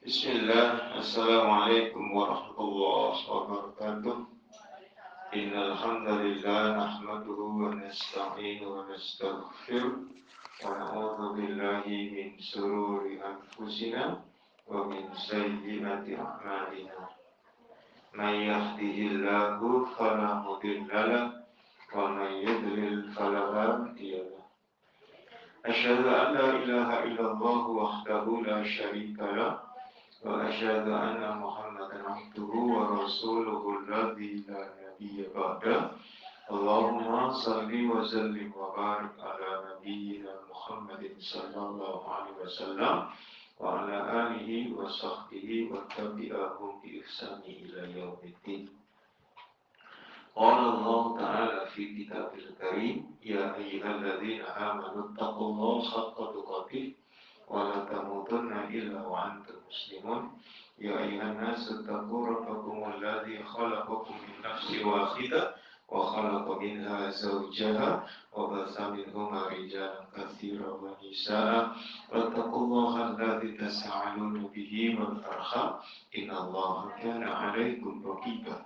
Bismillah, Assalamualaikum warahmatullahi wabarakatuh. Innal hamdalillah nahmaduhu wa nasta'inu wa nastaghfiruh wa na'udzu billahi min shururi anfusina wa min sayyiati a'malina. May yahdihillahu fala mudilla lahu wa may yudlil fala hadiya lahu. أشهد أن لا إله إلا الله وحده لا شريك له وأشهد أن محمدا عبده ورسوله الذي لا نبي بعده. اللهم صل وسلم وبارك على نبينا محمد صلى الله عليه وسلم وعلى آله وصحبه وتبعهم بإحسان إلى يوم الدين. قال الله تعالى في كتابه الكريم يا أيها الذين آمنوا اتقوا الله حق تقاته ولا تموتن إلا وأنتم مسلمون يا أيها الناس اتقوا ربكم الذي خلقكم من نفس واحدة وخلق منها زوجها وبث منهما رجالا كثيرا ونساء واتقوا الله الذي تساءلون به والأرحام إن الله كان عليكم رقيبا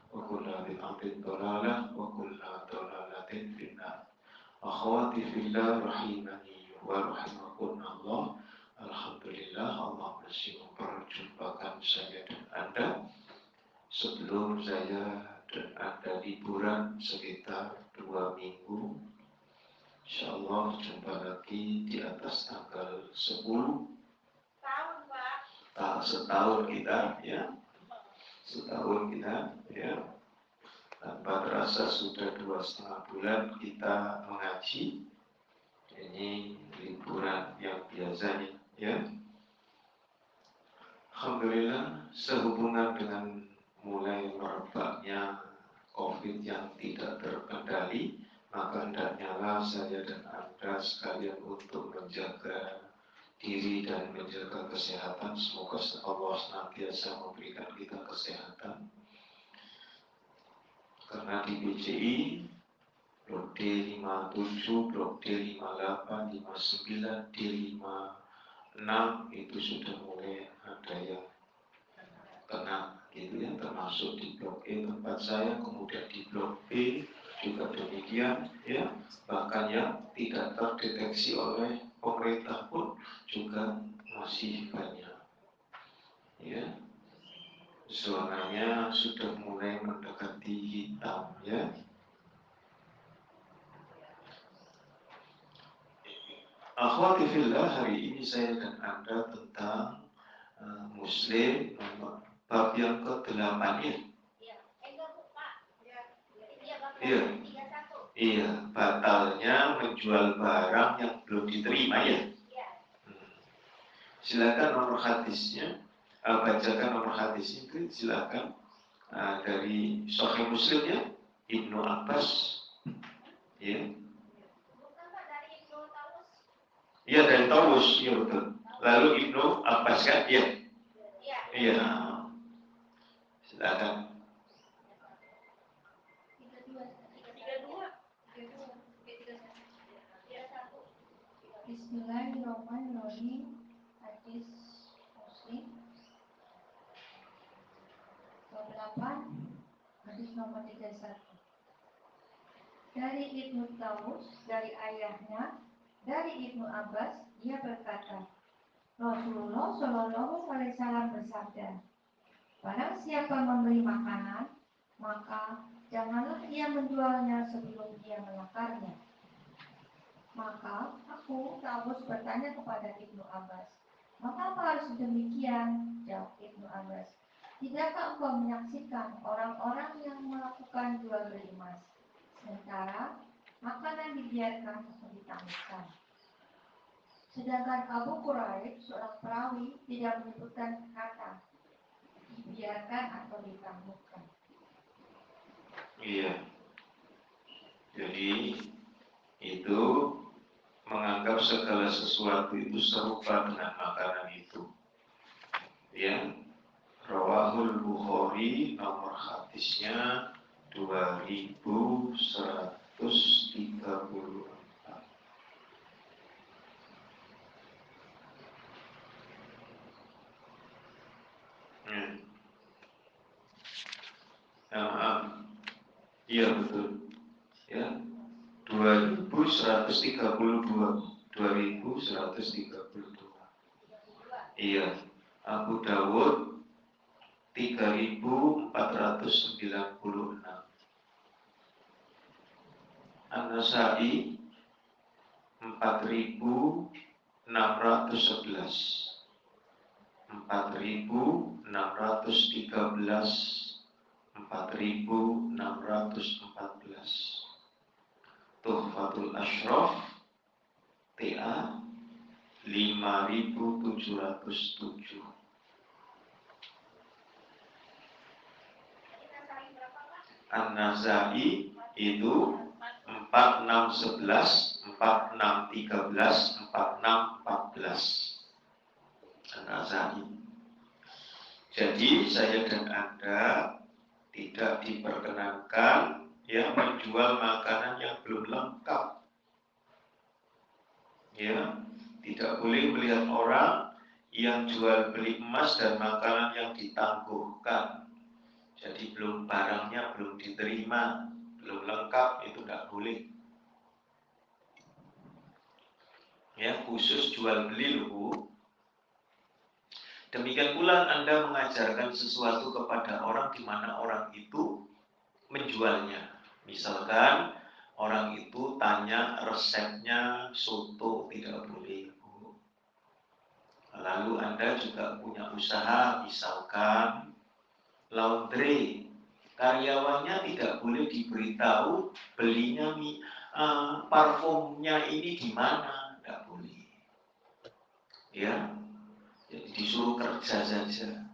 وكل بدعة ضلالة وكل ضلالة في النار أخواتي في الله رحمني Allah Alhamdulillah Allah masih memperjumpakan saya dan Anda Sebelum saya dan Anda liburan sekitar dua minggu Insya Allah jumpa lagi di atas tanggal 10 Tahun Pak Tahun setahun kita ya Setahun kita ya. Tanpa terasa sudah dua setengah bulan kita mengaji. Ini liburan yang biasanya ya. Alhamdulillah sehubungan dengan mulai merebaknya COVID yang tidak terkendali maka hendaknya saya dan Anda sekalian untuk menjaga diri dan menjaga kesehatan semoga Allah senantiasa memberikan kita kesehatan. Karena di BCI blok D 57, blok D 58, 59, D 56 itu sudah mulai ada yang kena gitu ya. Termasuk di blok E tempat saya kemudian di blok B juga demikian ya. Bahkan yang tidak terdeteksi oleh pemerintah pun juga masih banyak ya zonanya sudah mulai mendekati hitam ya Akhwati fillah hari ini saya dan Anda tentang uh, Muslim bab yang ke-8 ya. Iya. Iya, batalnya menjual barang yang belum diterima ya. Hmm. Silakan nomor hadisnya, bacakan nomor hadis itu silakan uh, dari Sahih Muslimnya Ibnu Abbas ya. Iya dari Taurus, iya betul. Lalu Ibnu Abbas kan? Iya. Iya. Silakan. Bismillahirrahmanirrahim. Hadis Muslim. 28 hadis nomor 31. Dari Ibnu Taus dari ayahnya dari Ibnu Abbas, dia berkata, Rasulullah Shallallahu Alaihi Wasallam bersabda, Barang siapa membeli makanan, maka janganlah ia menjualnya sebelum ia menakarnya. Maka aku Taus bertanya kepada Ibnu Abbas, Maka harus demikian? Jawab Ibnu Abbas. Tidakkah engkau menyaksikan orang-orang yang melakukan jual beli emas? Sementara makanan dibiarkan atau ditamuskan. Sedangkan Abu Quraib, seorang perawi, tidak menyebutkan kata dibiarkan atau ditangguhkan. Iya. Jadi itu menganggap segala sesuatu itu serupa dengan makanan itu. Ya. Rawahul Bukhari nomor hadisnya 2130 Hmm. Nah, iya betul. Ya, 2132. 2132. Iya. Abu Dawud 3496. An-Nasai 4611. 4613 4614 Tuhfatul Ashraf TA 5707 An-Nazai itu 4611 4613 4614 An-Nazai. Jadi saya dan Anda tidak diperkenankan ya menjual makanan yang belum lengkap. Ya, tidak boleh melihat orang yang jual beli emas dan makanan yang ditangguhkan. Jadi belum barangnya belum diterima, belum lengkap itu tidak boleh. Ya, khusus jual beli loh, Demikian pula Anda mengajarkan sesuatu kepada orang di mana orang itu menjualnya. Misalkan orang itu tanya resepnya soto tidak boleh. Lalu Anda juga punya usaha misalkan laundry. Karyawannya tidak boleh diberitahu belinya uh, parfumnya ini di mana, tidak boleh. Ya, jadi disuruh kerja saja.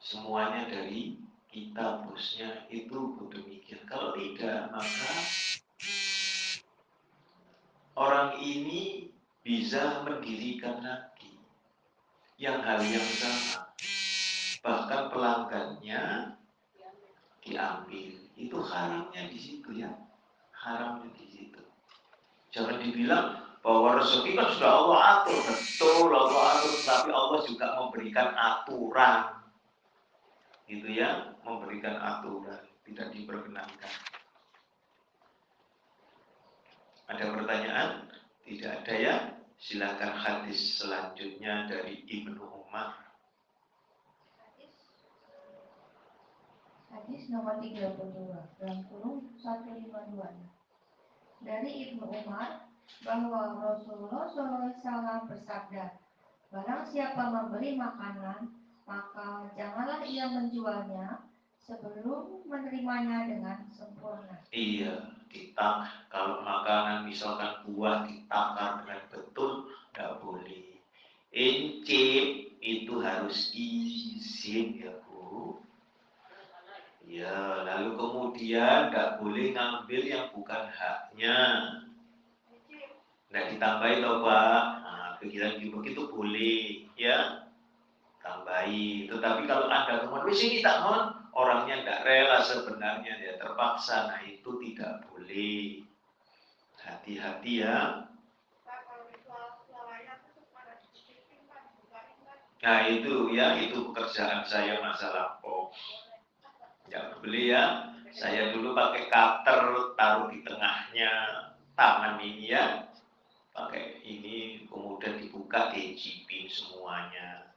Semuanya dari kita bosnya itu demikian. Kalau tidak, maka orang ini bisa mendirikan lagi yang hal yang sama. Bahkan pelanggannya diambil. Itu haramnya di situ ya. Haramnya di situ. Jangan dibilang bahwa rezeki kan sudah Allah atur. Betul Allah atur. Tapi Allah juga memberikan aturan. Gitu ya memberikan aturan. Tidak diperkenankan. Ada pertanyaan? Tidak ada ya? Silakan hadis selanjutnya dari Ibnu Umar hadis nomor 32 dalam kurung 152 dari Ibnu Umar bahwa Rasulullah SAW bersabda, Barang siapa memberi makanan, maka janganlah ia menjualnya sebelum menerimanya dengan sempurna. Iya, kita kalau makanan misalkan buah ditakar dengan betul, tidak boleh. Incip itu harus izin ya. Ya, lalu kemudian tidak boleh ngambil yang bukan haknya. Nah ditambahi toh Pak, nah, gimmick itu boleh ya tambahi. Tetapi kalau ada teman, wis ini tak mohon orangnya tidak rela sebenarnya dia terpaksa, nah itu tidak boleh. Hati-hati ya. Nah itu ya, itu pekerjaan saya masa lampau. Ya beli ya. Saya dulu pakai cutter taruh di tengahnya tangan ini ya. Pakai ini kemudian dibuka digipin semuanya.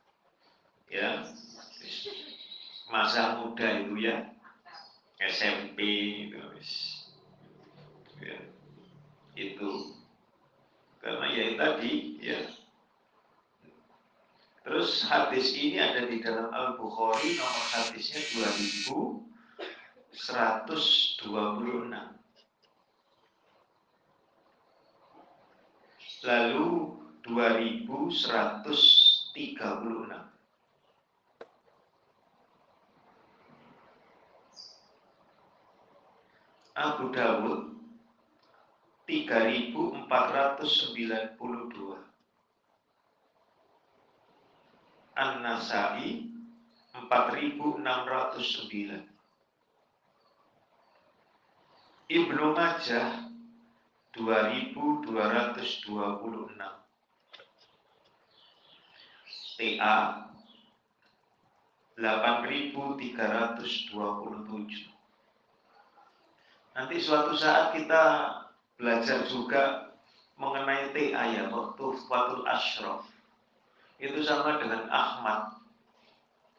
Ya. Masa muda itu ya. SMP itu ya. itu. Karena ya tadi ya terus hadis ini ada di dalam Al Bukhari nomor hadisnya 2126 Lalu 2136. Abu Dawud 3492 An-Nasai 4609 Ibnu Majah 2226 TA 8327 Nanti suatu saat kita belajar juga mengenai TA ya, waktu Fatul Ashraf. Itu sama dengan Ahmad.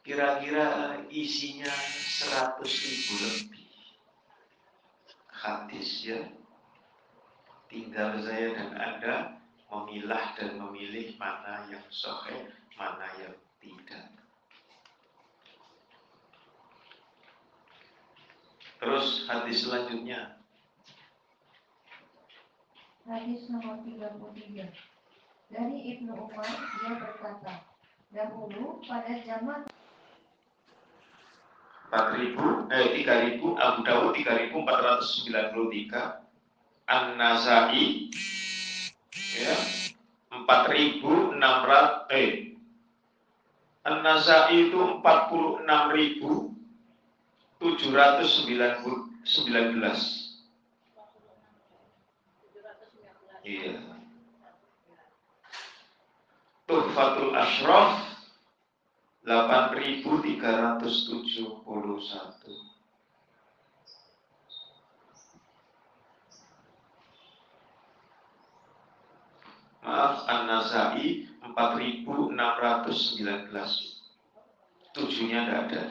Kira-kira isinya 100 ribu lebih. Hadis ya. Tinggal saya dan Anda memilah dan memilih mana yang sahih, mana yang tidak. Terus hadis selanjutnya. Hadis nomor 33. Dari Ibnu Umar, dia berkata, dahulu pada zaman 4000 eh 3000 Abu Dawud 3493 An-Nasai ya 4600 eh An-Nasai itu 46000 719 Iya. Tuhfatul Ashraf 8371 Maaf, An-Nasai 4619 Tujuhnya tidak ada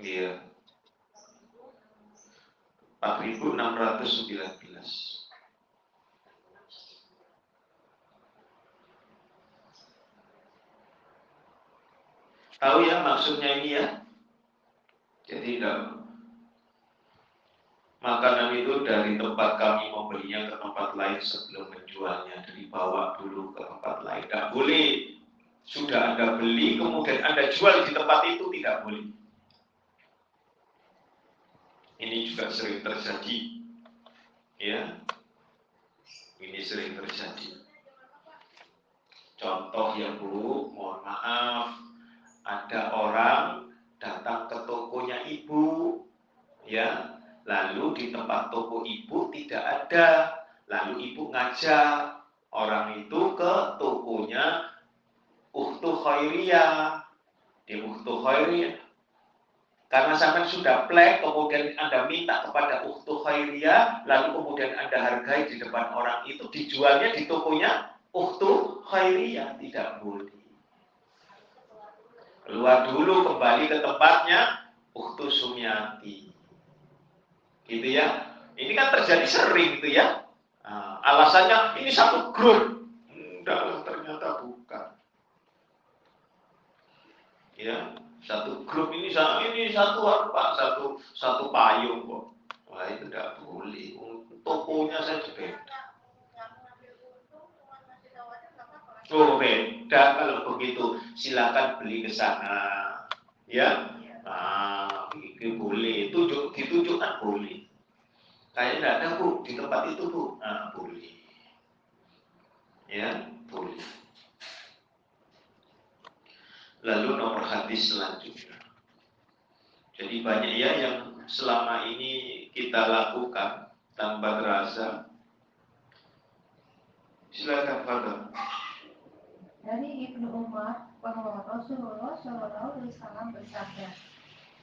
Iya. 4619. Tahu ya maksudnya ini ya? Jadi tidak makanan itu dari tempat kami membelinya ke tempat lain sebelum menjualnya dibawa dulu ke tempat lain. Tidak boleh. Sudah Anda beli, kemudian Anda jual di tempat itu, tidak boleh. Ini juga sering terjadi. Ya. Ini sering terjadi. Contoh ya Bu, mohon maaf, ada orang datang ke tokonya ibu, ya, lalu di tempat toko ibu tidak ada, lalu ibu ngajak orang itu ke tokonya Uhtu Khairiyah, di Uhtu Khairiyah, karena sampai sudah plek, kemudian Anda minta kepada uktu khairiyah, lalu kemudian Anda hargai di depan orang itu, dijualnya di tokonya uktu khairiyah. Tidak boleh. Keluar dulu kembali ke tempatnya uktu sumyati. Gitu ya. Ini kan terjadi sering gitu ya. Nah, alasannya ini satu grup. Enggak, ternyata bukan. Ya, satu grup ini ini satu apa satu satu payung kok wah itu tidak boleh tokonya saja beda oh beda kalau begitu silakan beli ke sana. Ya? Ah itu boleh. Tunjuk ditunjukkan boleh. Kayak tidak ada bu. Di tempat itu bu. Ah boleh. Ya boleh. Lalu nomor hadis selanjutnya. Jadi banyak ya yang selama ini kita lakukan tanpa terasa. Silakan Fadl. Dari Ibnu Umar bahwa Rasulullah Shallallahu Alaihi Wasallam bersabda,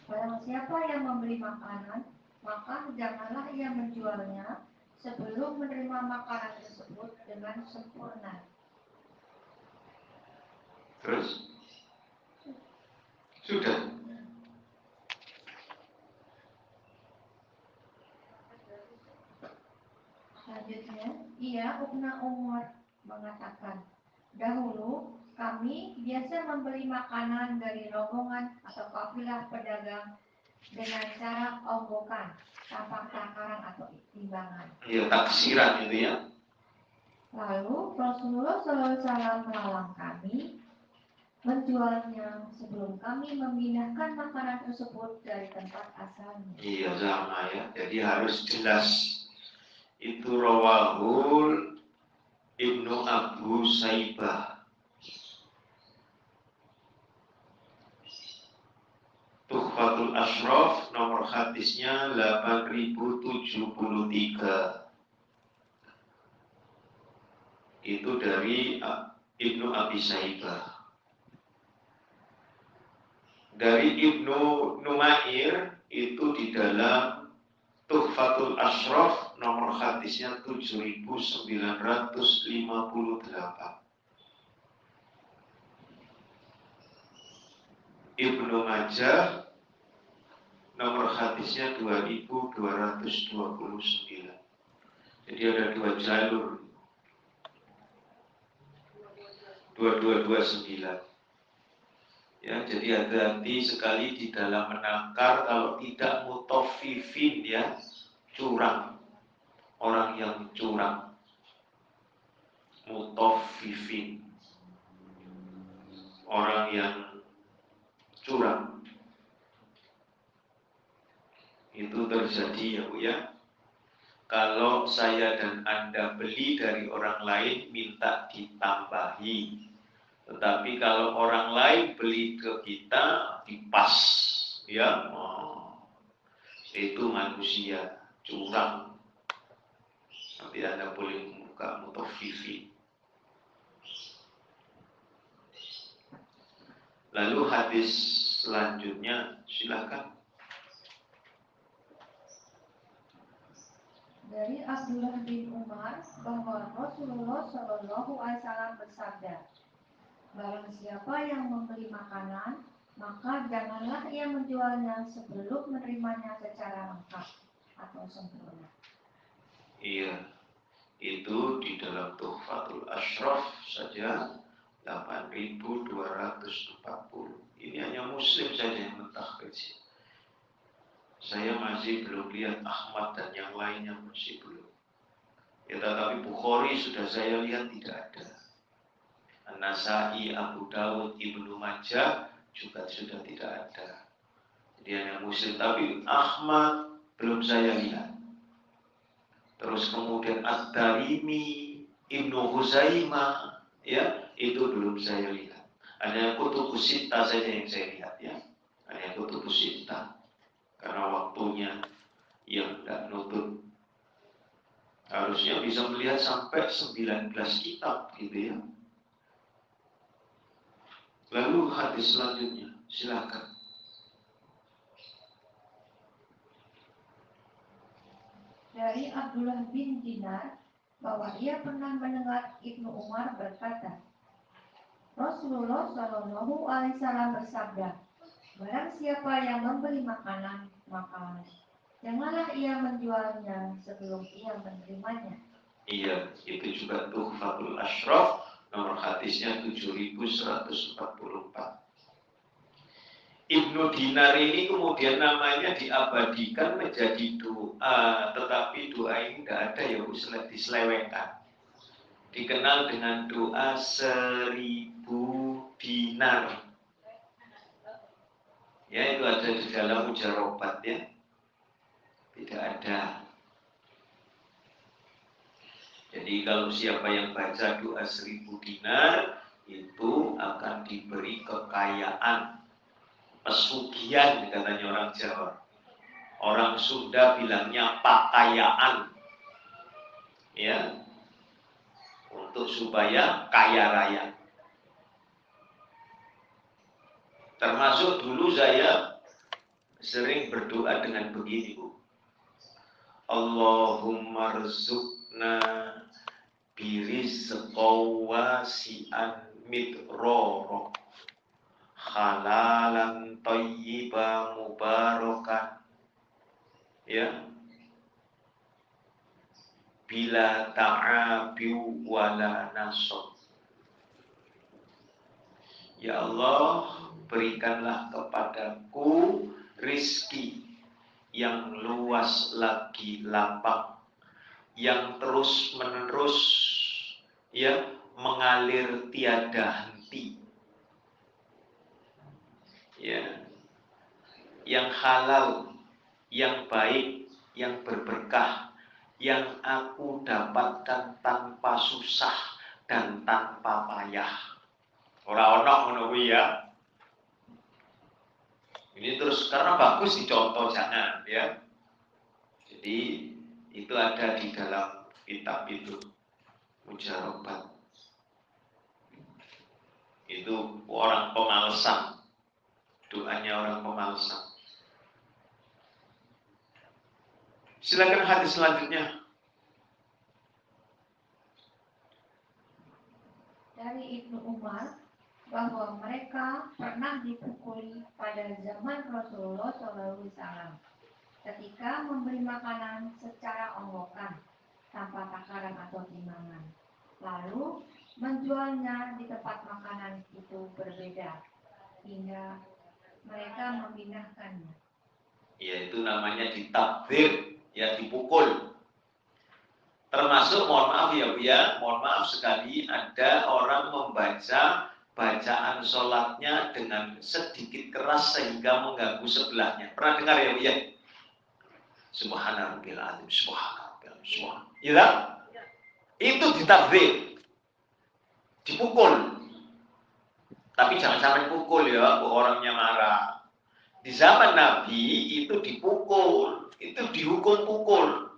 Barang siapa yang membeli makanan, maka janganlah ia menjualnya sebelum menerima makanan tersebut dengan sempurna. Terus? Sudah. Selanjutnya, ia Ubna Umar mengatakan, dahulu kami biasa membeli makanan dari rombongan atau kafilah pedagang dengan cara onggokan tanpa takaran atau timbangan. Iya, taksiran itu ya. Lalu Rasulullah SAW melarang kami menjualnya sebelum kami memindahkan makanan tersebut dari tempat asalnya. Iya sama ya. Jadi harus jelas. Itu rawahul Ibnu Abu Saibah. Tuhfatul Ashraf nomor hadisnya 8073. Itu dari Ibnu Abi Saibah. Dari Ibnu Numair itu di dalam Tuhfatul Ashraf nomor hadisnya 7958. Ibnu Majah nomor hadisnya 2229. Jadi ada dua jalur. 2229. Ya, jadi hati-hati sekali di dalam menakar kalau tidak mutofifin ya, curang. Orang yang curang. Mutofifin. Orang yang curang. Itu terjadi ya Bu ya. Kalau saya dan Anda beli dari orang lain minta ditambahi tetapi kalau orang lain beli ke kita dipas, ya, oh, itu manusia curang. Nanti anda boleh membuka mutafifi. Lalu hadis selanjutnya silakan. Dari Abdullah bin Umar bahwa Rasulullah Shallallahu Alaihi Wasallam bersabda, Barang siapa yang membeli makanan, maka janganlah ia menjualnya sebelum menerimanya secara lengkap atau sempurna. Iya, itu di dalam Tuhfatul Ashraf saja 8240. Ini hanya muslim saja yang mentahkiji. Saya masih belum lihat Ahmad dan yang lainnya masih belum. Ya tetapi Bukhari sudah saya lihat tidak ada. Nasai, Abu Dawud, Ibnu Majah juga sudah tidak ada. Jadi hanya Muslim. Tapi Ahmad belum saya lihat. Terus kemudian Ad-Darimi, Ibnu Huzaimah, ya itu belum saya lihat. Hanya kutub sita saja yang saya lihat ya. Hanya kutub sita. Karena waktunya yang tidak nutut. Harusnya bisa melihat sampai 19 kitab gitu ya. Lalu hadis selanjutnya, silakan. Dari Abdullah bin Dinar bahwa ia pernah mendengar Ibnu Umar berkata, Rasulullah Shallallahu Alaihi Wasallam bersabda, Barang siapa yang membeli makanan, maka janganlah ia menjualnya sebelum ia menerimanya. Iya, itu juga tuh Fatul Ashraf Nomor hadisnya 7144. Ibnu Dinar ini kemudian namanya diabadikan menjadi doa, tetapi doa ini tidak ada ya diselewengkan. Dikenal dengan doa seribu dinar. Ya itu ada di dalam mujarobat ya. Tidak ada jadi kalau siapa yang baca doa seribu dinar itu akan diberi kekayaan, pesugihan katanya orang Jawa. Orang Sunda bilangnya pakayaan. Ya. Untuk supaya kaya raya. Termasuk dulu saya sering berdoa dengan begini, Bu. Allahumma rizukna biris qawasian midroro halalan tayyiba mubarakan. Ya. Bila ta'abi wala nasab. Ya Allah berikanlah kepadaku rizki yang luas lagi lapang yang terus menerus ya mengalir tiada henti. Ya. Yang halal, yang baik, yang berberkah, yang aku dapatkan tanpa susah dan tanpa payah. Orang-orang menunggu ya. Ini terus karena bagus dicontoh jangan ya. Jadi itu ada di dalam kitab itu mujarobat. Itu orang pemalesan. Doanya orang pemalesan. Silakan hadis selanjutnya. Dari Ibnu Umar bahwa mereka pernah dipukuli pada zaman Rasulullah SAW ketika memberi makanan secara onggokan tanpa takaran atau timbangan. Lalu menjualnya di tempat makanan itu berbeda hingga mereka memindahkannya. Ya itu namanya ditakdir, ya dipukul. Termasuk mohon maaf ya Bu ya, mohon maaf sekali ada orang membaca bacaan sholatnya dengan sedikit keras sehingga mengganggu sebelahnya. Pernah dengar ya Bu ya? Subhanallah azim, subhanallah subhan. Ya, itu ditakdir, dipukul. Tapi jangan sampai pukul ya, orangnya marah. Di zaman Nabi itu dipukul, itu dihukum pukul.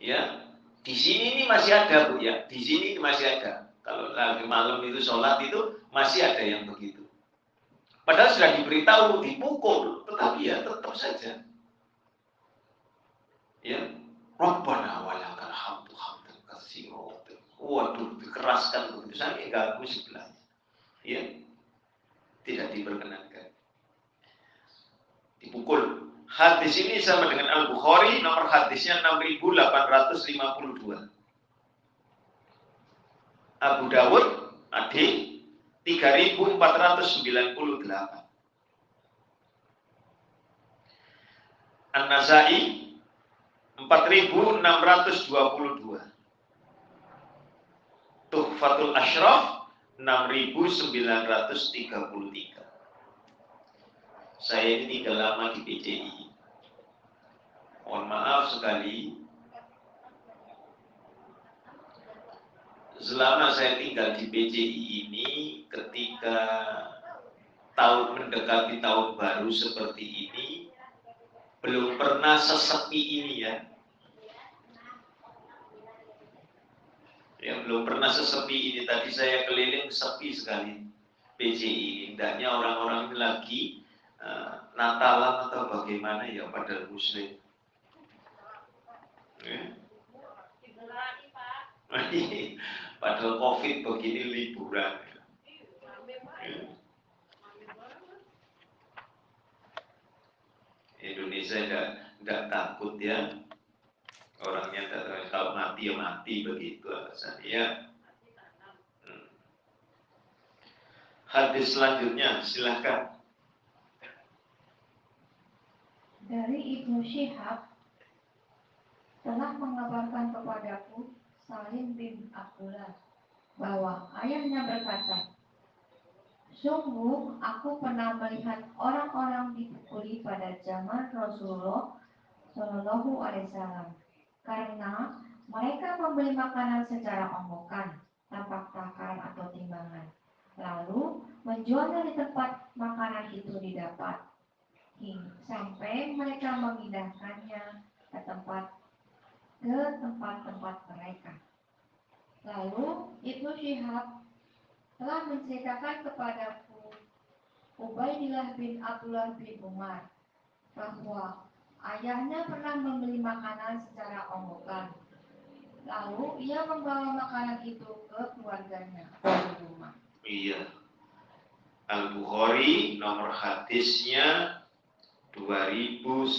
Ya, di sini ini masih ada bu ya, di sini masih ada. Kalau lagi malam itu sholat itu masih ada yang begitu. Padahal sudah diberitahu dipukul, tetapi ya tetap saja. Ya, Rabbana katsira. Waduh, dikeraskan begitu sampai ganggu sebelahnya. Ya, tidak diperkenankan. Dipukul. Hadis ini sama dengan Al-Bukhari, nomor hadisnya 6852. Abu Dawud Adi 3498 An-Nasai 4622 Tuhfatul Ashraf 6933 Saya ini tinggal lama di PCI Mohon maaf sekali. Selama saya tinggal di PCI ini ketika tahun mendekati tahun baru seperti ini belum pernah sesepi ini ya yang belum pernah sesepi ini tadi saya keliling sepi sekali PCI hendaknya orang-orang ini lagi uh, Natalan atau bagaimana ya pada muslim ya. Padahal COVID begini liburan. Indonesia tidak tidak takut ya orangnya tidak kalau mati ya mati begitu alasannya ya. Hmm. Hadis selanjutnya silahkan. Dari Ibnu Syihab telah mengabarkan kepadaku Salim bin Abdullah bahwa ayahnya berkata, Sungguh aku pernah melihat orang-orang dipukuli pada zaman Rasulullah Shallallahu Alaihi Wasallam karena mereka membeli makanan secara omongan tanpa takaran atau timbangan, lalu menjualnya di tempat makanan itu didapat, sampai mereka memindahkannya ke tempat ke tempat-tempat mereka. Lalu Ibnu Syihab telah menceritakan kepadaku Ubaidillah bin Abdullah bin Umar bahwa ayahnya pernah membeli makanan secara omongan. Lalu ia membawa makanan itu ke keluarganya rumah. Iya. Al-Bukhari nomor hadisnya 2137.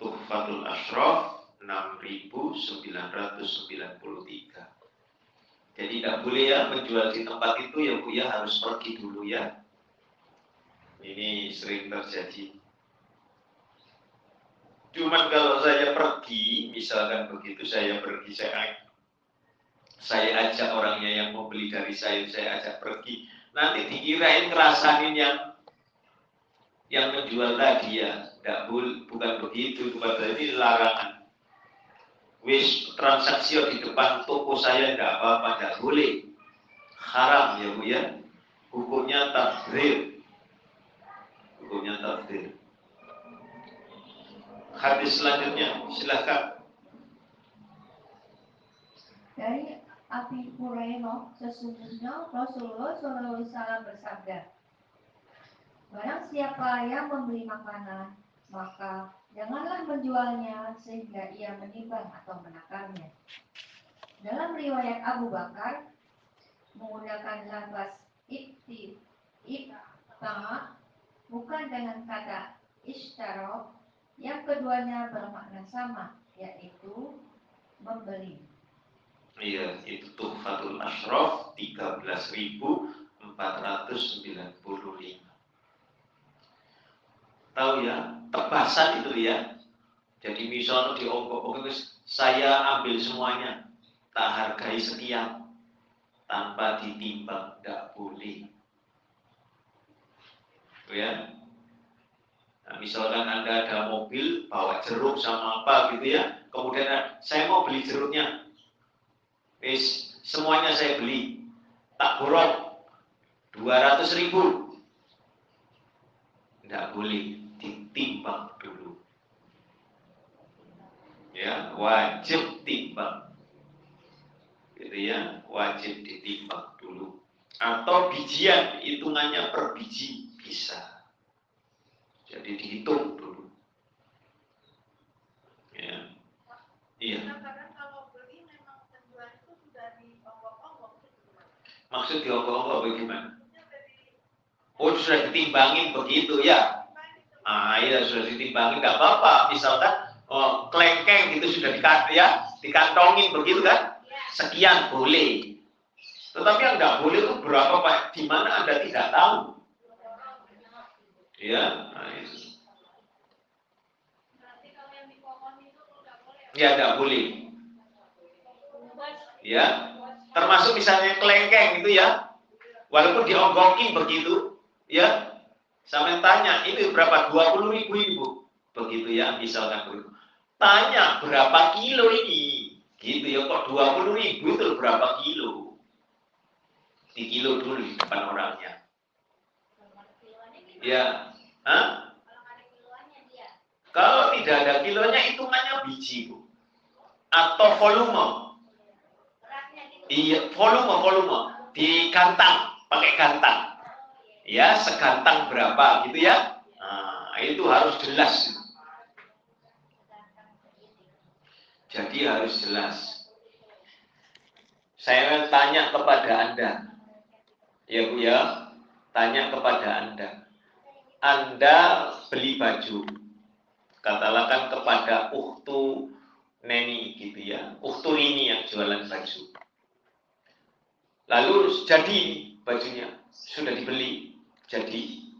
Tuhfatul Ashraf 6993. Jadi tidak boleh ya menjual di tempat itu ya Bu ya harus pergi dulu ya. Ini sering terjadi. Cuman kalau saya pergi, misalkan begitu saya pergi, saya saya ajak orangnya yang mau beli dari saya, saya ajak pergi. Nanti dikirain ngerasain yang yang menjual tadi ya, tidak bukan begitu, kepada ini larangan. Wis transaksi di depan toko saya tidak apa-apa, tidak boleh. Haram ya bu ya. Hukumnya takdir. Hukumnya takdir. Hadis selanjutnya, silahkan. Dari Abi Hurairah, sesungguhnya Rasulullah SAW bersabda, Barang siapa yang membeli makanan, maka janganlah menjualnya sehingga ia menimbang atau menakarnya. Dalam riwayat Abu Bakar, menggunakan lafaz ibti, ibta, bukan dengan kata ishtaro, yang keduanya bermakna sama, yaitu membeli. Iya, itu Tuhfatul Ashraf 13.495. Tahu ya, tebasan itu ya. Jadi misalnya di ongkok saya ambil semuanya, tak hargai sekian, tanpa ditimbang, tidak boleh. Ya, Nah, misalkan Anda ada mobil, bawa jeruk sama apa gitu ya, kemudian saya mau beli jeruknya, Wis, semuanya saya beli. Tak borong 200 ribu. Tidak boleh ditimbang dulu. Ya, wajib timbang. Gitu ya, wajib ditimbang dulu. Atau bijian, hitungannya per biji bisa. Jadi dihitung dulu. Ya. Iya. Maksud dionggok-onggok bagaimana? Oh sudah ditimbangin begitu ya? Ah iya sudah ditimbangin nggak apa-apa. Misalkan oh, kelengkeng itu sudah dikat ya dikantongin begitu kan? Sekian boleh. Tetapi yang nggak boleh itu berapa pak? Di mana anda tidak tahu? Ya, nah itu. Ya, tidak boleh. Ya, termasuk misalnya kelengkeng itu ya. Walaupun dionggokin begitu ya. Sampai tanya ini berapa? 20 ribu ibu. Begitu ya misalkan begitu. Tanya berapa kilo ini? Gitu ya kok 20 ribu? Itu berapa kilo? Di kilo dulu di depan orangnya. Ya Hah? kalau tidak ada kilonya hitungannya biji bu atau volume Iya, volume volume di kantang, pakai kantang. Ya, segantang berapa gitu ya? Nah, itu harus jelas. Jadi harus jelas. Saya tanya kepada Anda. Ya Bu ya, tanya kepada Anda. Anda beli baju. Katakan kepada uktu Neni gitu ya. Uktu ini yang jualan baju Lalu jadi bajunya sudah dibeli, jadi.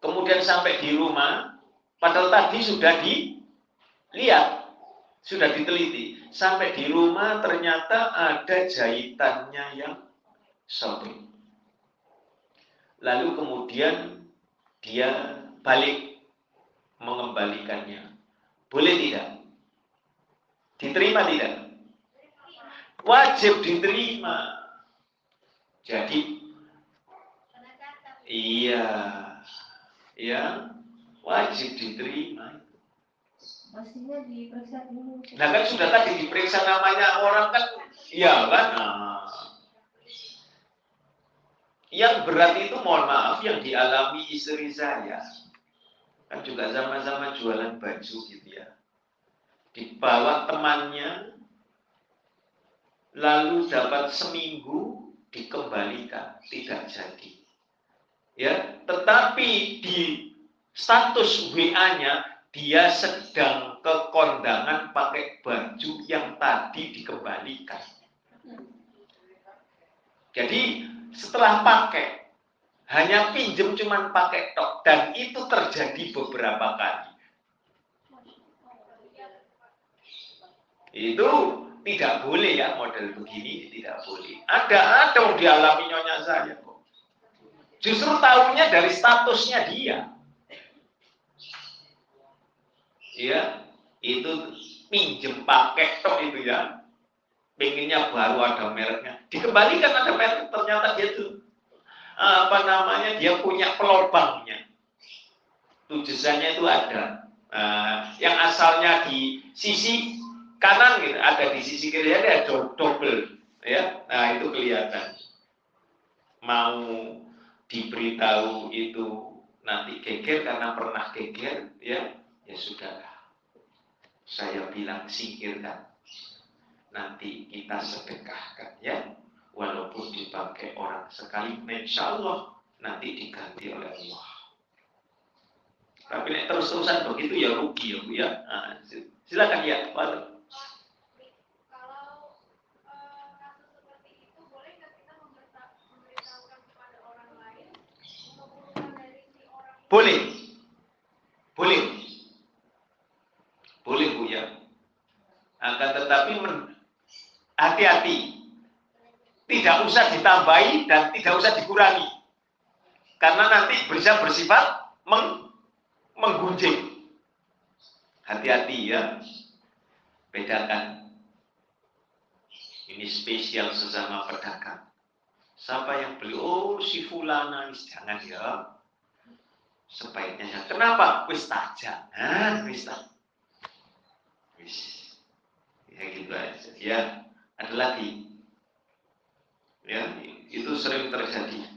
Kemudian sampai di rumah, padahal tadi sudah dilihat, sudah diteliti. Sampai di rumah ternyata ada jahitannya yang sobek. Lalu kemudian dia balik mengembalikannya. Boleh tidak? Diterima tidak? Wajib diterima jadi iya, ya wajib diterima. Mestinya diperiksa dulu. Nah kan sudah tadi diperiksa namanya orang kan, iya kan? Nah. Yang berat itu mohon maaf yang dialami istri saya. Kan juga sama-sama jualan baju gitu ya. Dibawa temannya, lalu dapat seminggu dikembalikan, tidak jadi. Ya, tetapi di status WA-nya dia sedang ke kondangan pakai baju yang tadi dikembalikan. Jadi setelah pakai hanya pinjem cuman pakai tok dan itu terjadi beberapa kali. itu tidak boleh ya model begini tidak boleh. Ada ada yang dialami nyonya saya kok. Justru tahunya dari statusnya dia. Ya, itu pinjem pakai tok itu ya. Pengennya baru ada mereknya. Dikembalikan ada merek ternyata dia itu apa namanya dia punya pelobangnya. Tujusannya itu ada. Nah, yang asalnya di sisi kanan gitu, ada di sisi kiri ada double ya. Nah, itu kelihatan. Mau diberitahu itu nanti geger karena pernah geger ya, ya sudah. Saya bilang singkirkan. Nanti kita sedekahkan ya. Walaupun dipakai orang sekali, insya Allah nanti diganti oleh Allah. Tapi terus-terusan begitu ya rugi ya Bu ya. Nah, silakan ya, Pak. Boleh. Boleh. Boleh Bu ya. Akan tetapi hati-hati. Tidak usah ditambahi dan tidak usah dikurangi. Karena nanti bisa bersifat meng menggunjing. Hati-hati ya. Bedakan. Ini spesial sesama pedagang. Siapa yang beli? Oh, si fulana. Jangan ya sebaiknya. Kenapa? Wis tajam. Nah, wis Wis. Ya gitu aja. Ya, ada lagi. Ya, itu sering terjadi.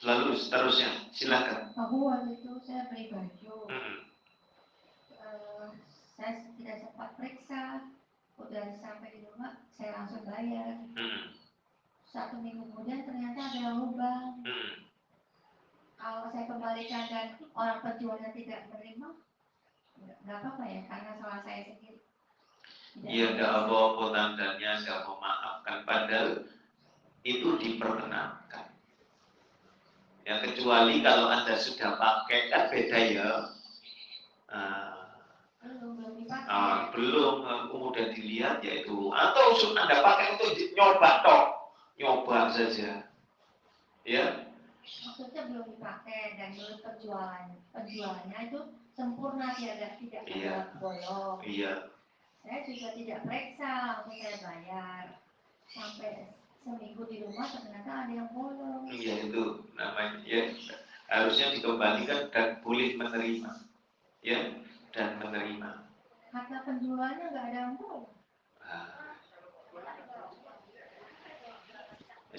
Lalu seterusnya, silakan. Aku waktu itu saya beli baju. -hmm. uh, saya tidak sempat periksa. Udah sampai di rumah, saya langsung bayar. -hmm. Satu minggu kemudian ternyata ada lubang. -hmm kalau saya kembalikan dan orang penjualnya tidak menerima, nggak apa-apa ya, karena salah saya sendiri. Iya, tidak apa-apa tandanya, nggak memaafkan. Padahal itu diperkenankan. Ya, kecuali kalau Anda sudah pakai, kan beda ya. Uh, belum, belum. Uh, belum, kemudian dilihat ya itu. Atau Anda pakai untuk nyoba toh, nyoba saja. Ya, maksudnya belum dipakai dan belum penjualan penjualannya itu sempurna tidak tidak iya. bolong iya saya juga tidak periksa untuk saya bayar sampai seminggu di rumah ternyata ada yang bolong iya itu namanya ya harusnya dikembalikan dan boleh menerima ya dan menerima kata penjualnya nggak ada yang bolong ah.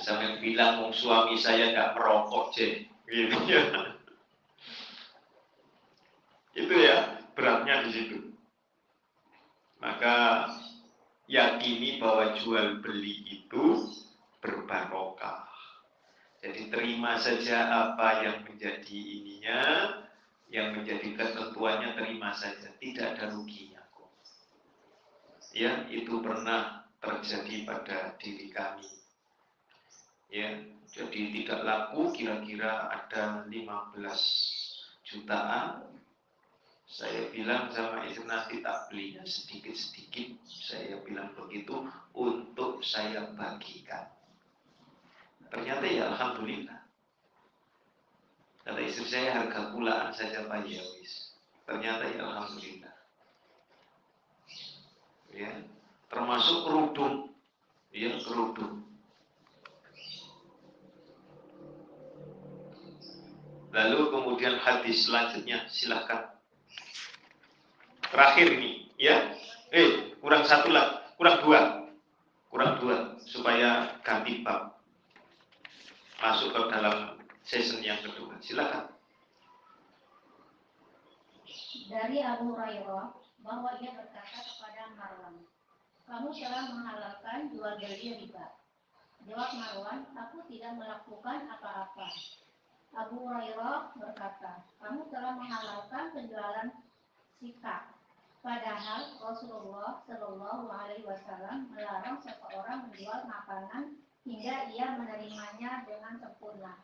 Sampai bilang suami saya nggak merokok, je. Gitu ya. Itu ya beratnya di situ. Maka yakini bahwa jual beli itu berbarokah. Jadi terima saja apa yang menjadi ininya, yang menjadi ketentuannya terima saja, tidak ada ruginya kok. Ya, itu pernah terjadi pada diri kami ya jadi tidak laku kira-kira ada 15 jutaan saya bilang sama istri nanti tak belinya sedikit-sedikit. Saya bilang begitu untuk saya bagikan. Ternyata ya Alhamdulillah. Kata istri saya harga pulaan saja Pak ya wis ternyata ya Alhamdulillah. Ya termasuk kerudung. Ya kerudung. Lalu kemudian hadis selanjutnya silahkan. Terakhir ini, ya. Eh, kurang satu lah, kurang dua, kurang dua supaya ganti bab. Masuk ke dalam season yang kedua. Silakan. Dari Abu Hurairah bahwa ia berkata kepada Marwan, kamu telah menghalalkan jual beli riba. Jawab Marwan, aku tidak melakukan apa-apa. Abu Hurairah berkata, kamu telah menghalalkan penjualan sikap. Padahal Rasulullah Shallallahu Alaihi Wasallam melarang seseorang menjual makanan hingga ia menerimanya dengan sempurna.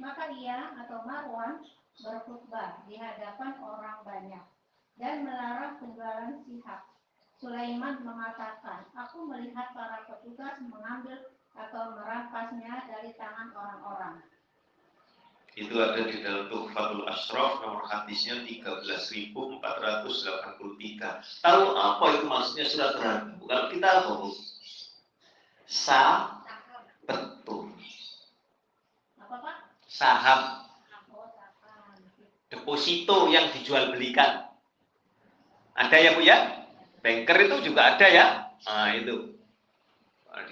Maka ia atau Marwan berkhutbah di hadapan orang banyak dan melarang penjualan sihab. Sulaiman mengatakan, aku melihat para petugas mengambil atau merampasnya dari tangan orang-orang. Itu ada di dalam Tuhfatul Ashraf nomor hadisnya 13.483. Tahu apa itu maksudnya surat ragu? Kalau kita tahu sa betul saham deposito yang dijual belikan. Ada ya Bu ya? Banker itu juga ada ya? Nah itu.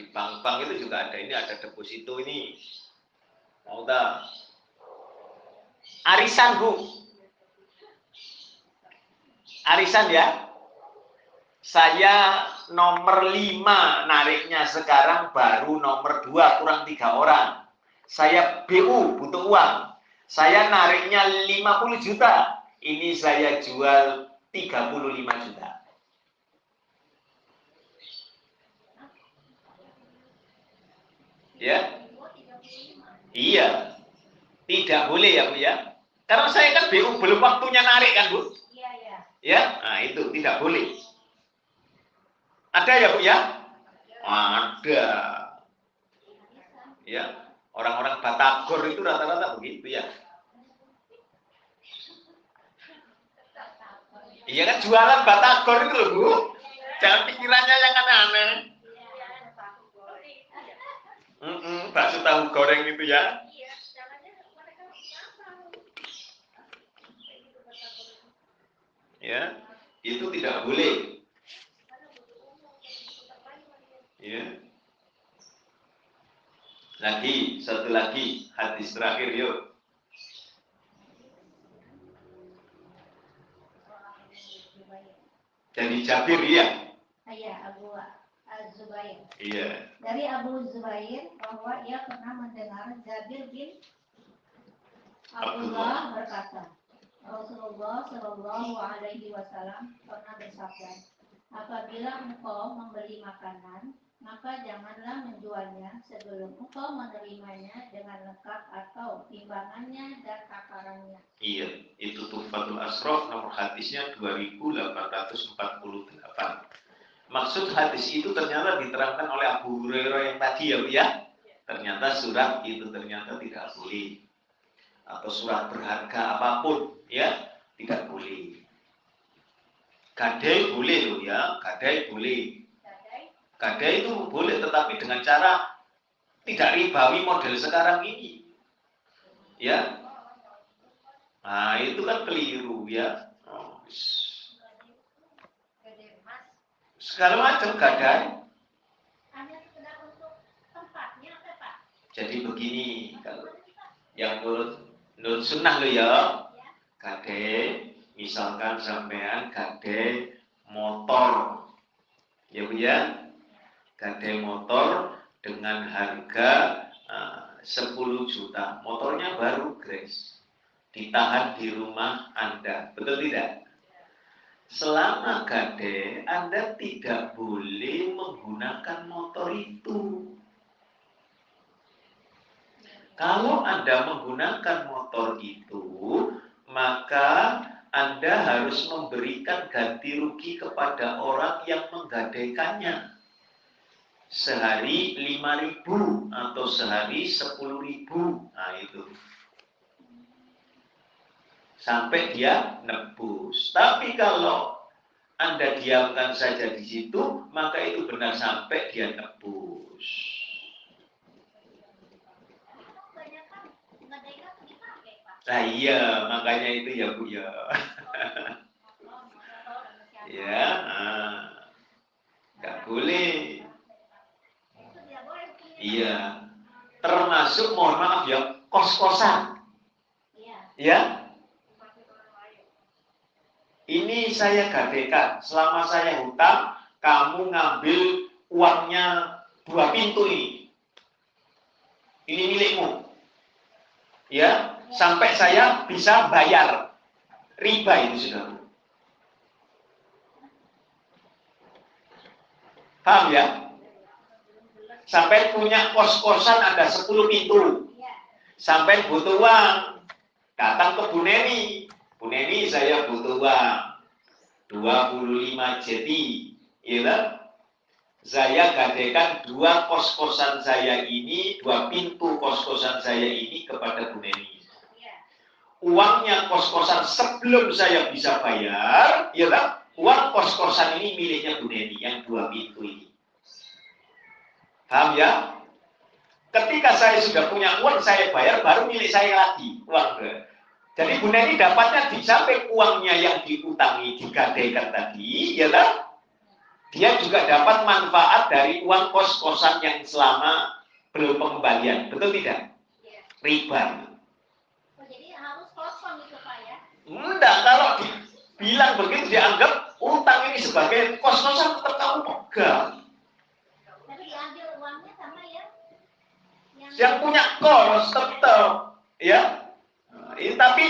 Di bank-bank itu juga ada. Ini ada deposito ini. Mau tak? Arisan Bu. Arisan ya. Saya nomor 5 nariknya sekarang baru nomor 2 kurang tiga orang. Saya BU butuh uang. Saya nariknya 50 juta. Ini saya jual 35 juta. Ya? Iya. Tidak boleh ya Bu ya. Karena saya kan BU belum waktunya narik kan Bu. Iya, iya. Ya, nah itu tidak boleh. Ada ya Bu ya? Ada. Ya, orang-orang Batagor itu rata-rata begitu ya. Iya kan jualan Batagor itu loh Bu. Jangan pikirannya yang aneh-aneh. Mm-mm, bakso tahu goreng itu ya. Ya, itu tidak boleh. Ya. Lagi, satu lagi, hadis terakhir yuk. Dari Jabir ya. Iya, Abu Az-Zubair. Iya. Dari Abu Zubair bahwa ia pernah mendengar Jabir bin Abdullah berkata, Rasulullah Shallallahu Alaihi Wasallam pernah bersabda, apabila engkau membeli makanan, maka janganlah menjualnya sebelum engkau menerimanya dengan lengkap atau timbangannya dan takarannya. Iya, itu Tuhfatul Asraf nomor hadisnya 2848. Maksud hadis itu ternyata diterangkan oleh Abu Hurairah yang tadi ya, Bu ya. Ternyata surat itu ternyata tidak boleh. Atau surat berharga apa pun ya, tidak boleh. Gadai boleh loh ya, gadai boleh. Gadai itu boleh tetapi dengan cara tidak ribawi model sekarang ini. Ya, Nah, itu kan keliru ya. Oh, s- Gede emas, segala macam gadai. Jadi begini, kalau yang menurut menurut sunnah lo ya, gadai, misalkan sampean gadai motor, ya bu ya, gadai motor dengan harga ah, 10 juta, motornya baru grace, ditahan di rumah Anda, betul tidak? Selama gade, Anda tidak boleh menggunakan motor itu. Kalau Anda menggunakan motor itu, maka Anda harus memberikan ganti rugi kepada orang yang menggadaikannya. Sehari 5.000 atau sehari 10.000. Nah itu. Sampai dia nebus. Tapi kalau Anda diamkan saja di situ, maka itu benar sampai dia nebus. Kebanyakan ngedekan dipakai Pak. Nah iya, makanya itu ya Bu ya. Ya, ah. nggak boleh. Iya. Termasuk mohon maaf ya, kos-kosan. Iya. Ya, ini saya gadekan. Selama saya hutang, kamu ngambil uangnya dua pintu ini. Ini milikmu. Ya, sampai saya bisa bayar. Riba itu sudah. Paham ya? Sampai punya kos-kosan ada 10 pintu. Sampai butuh uang. Datang ke Bu Neni. Bu Neni saya butuh uang. 25 jeti. ya saya gadaikan dua kos-kosan saya ini, dua pintu kos-kosan saya ini kepada Bu Neni. Uangnya kos-kosan sebelum saya bisa bayar, ya kan? Uang kos-kosan ini miliknya Bu Neni, yang dua pintu ini. Paham ya? Ketika saya sudah punya uang, saya bayar, baru milik saya lagi uang. Jadi Bu Neni dapatnya di samping uangnya yang diutangi, digadaikan tadi, ya kan? dia juga dapat manfaat dari uang kos-kosan yang selama belum pengembalian. Betul tidak? Iya. Riba. Oh, jadi harus kosong itu Pak ya? Enggak, kalau dibilang begitu dianggap utang ini sebagai kos-kosan tetap kamu pegang. Tapi diambil uangnya sama ya? Yang, Yang punya kos tetap, ya. Nah, ini tapi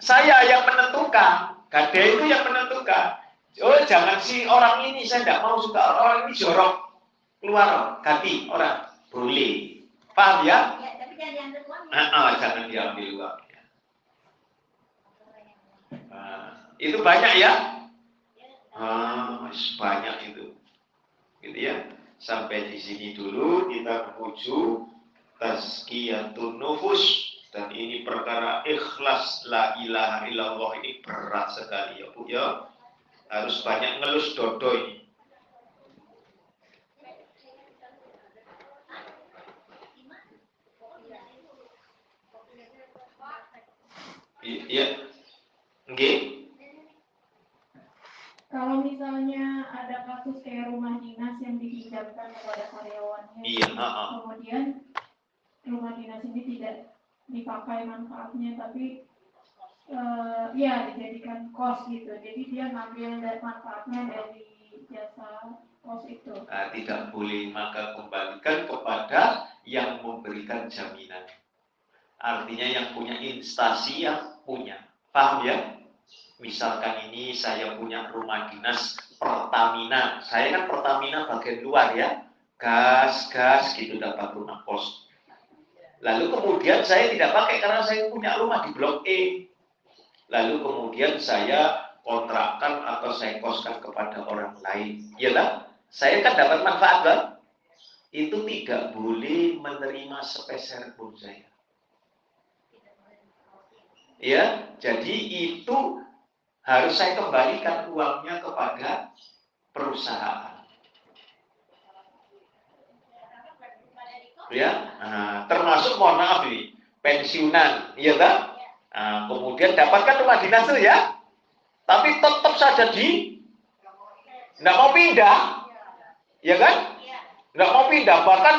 saya yang menentukan, gade itu yang menentukan. Oh jangan si orang ini saya tidak mau suka orang ini jorok keluar ganti orang boleh paham ya? ya, tapi jangan diambil uangnya. Ah, ah, jangan diambil uangnya. Ah, itu banyak ya? Ah, banyak itu, gitu ya. Sampai di sini dulu kita menuju tazkiyatun nufus dan ini perkara ikhlas la ilaha illallah ini berat sekali ya Bu ya harus banyak ngelus dodo ini. Iya, nggih. Kalau misalnya ada kasus kayak rumah dinas yang dipinjamkan kepada karyawannya, Iya, kemudian rumah dinas ini tidak dipakai manfaatnya, tapi eh, ya dijadikan kos gitu. Jadi dia ngambil dari manfaatnya dari jasa kos itu. Nah, tidak boleh maka kembalikan kepada yang memberikan jaminan. Artinya yang punya instansi yang punya. Paham ya? Misalkan ini saya punya rumah dinas Pertamina. Saya kan Pertamina bagian luar ya. Gas, gas gitu dapat rumah kos. Lalu kemudian saya tidak pakai karena saya punya rumah di Blok E. Lalu kemudian saya kontrakkan atau saya koskan kepada orang lain. Ya kan? Saya kan dapat manfaat kan? Itu tidak boleh menerima sepeser pun saya. Ya, jadi itu harus saya kembalikan uangnya kepada perusahaan. Ya, nah, termasuk mohon maaf ini pensiunan, iya kan? Nah, kemudian dapatkan rumah dinas itu ya, tapi tetap saja di nggak mau pindah, ya kan? Nggak mau pindah, bahkan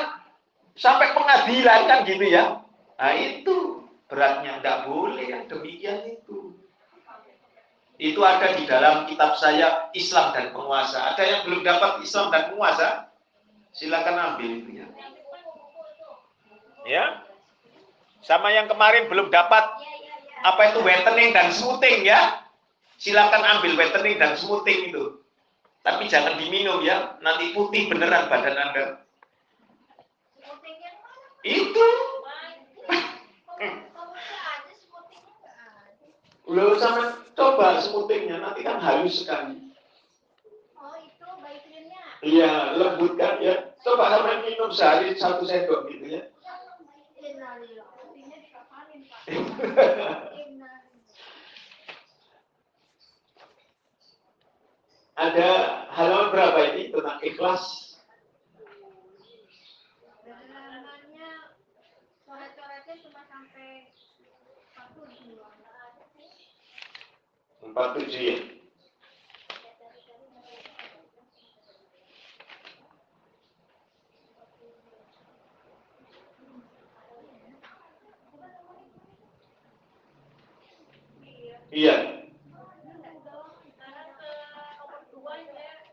sampai pengadilan kan gitu ya. Nah itu beratnya nggak boleh yang demikian itu. Itu ada di dalam kitab saya Islam dan Penguasa. Ada yang belum dapat Islam dan Penguasa? Silakan ambil itu ya. Ya. Sama yang kemarin belum dapat apa itu whitening dan smoothing ya. Silakan ambil whitening dan smoothing itu. Tapi jangan diminum ya, nanti putih beneran badan Anda. Itu. Lo sama coba smoothingnya, nanti kan halus sekali. Oh itu bayi krimnya. Iya, lembut kan ya. Coba sama minum sehari satu sendok gitu ya. Ada halaman berapa ini tentang ikhlas? Halamannya coret-coretnya cuma sampai 47. 47 ya. Iya.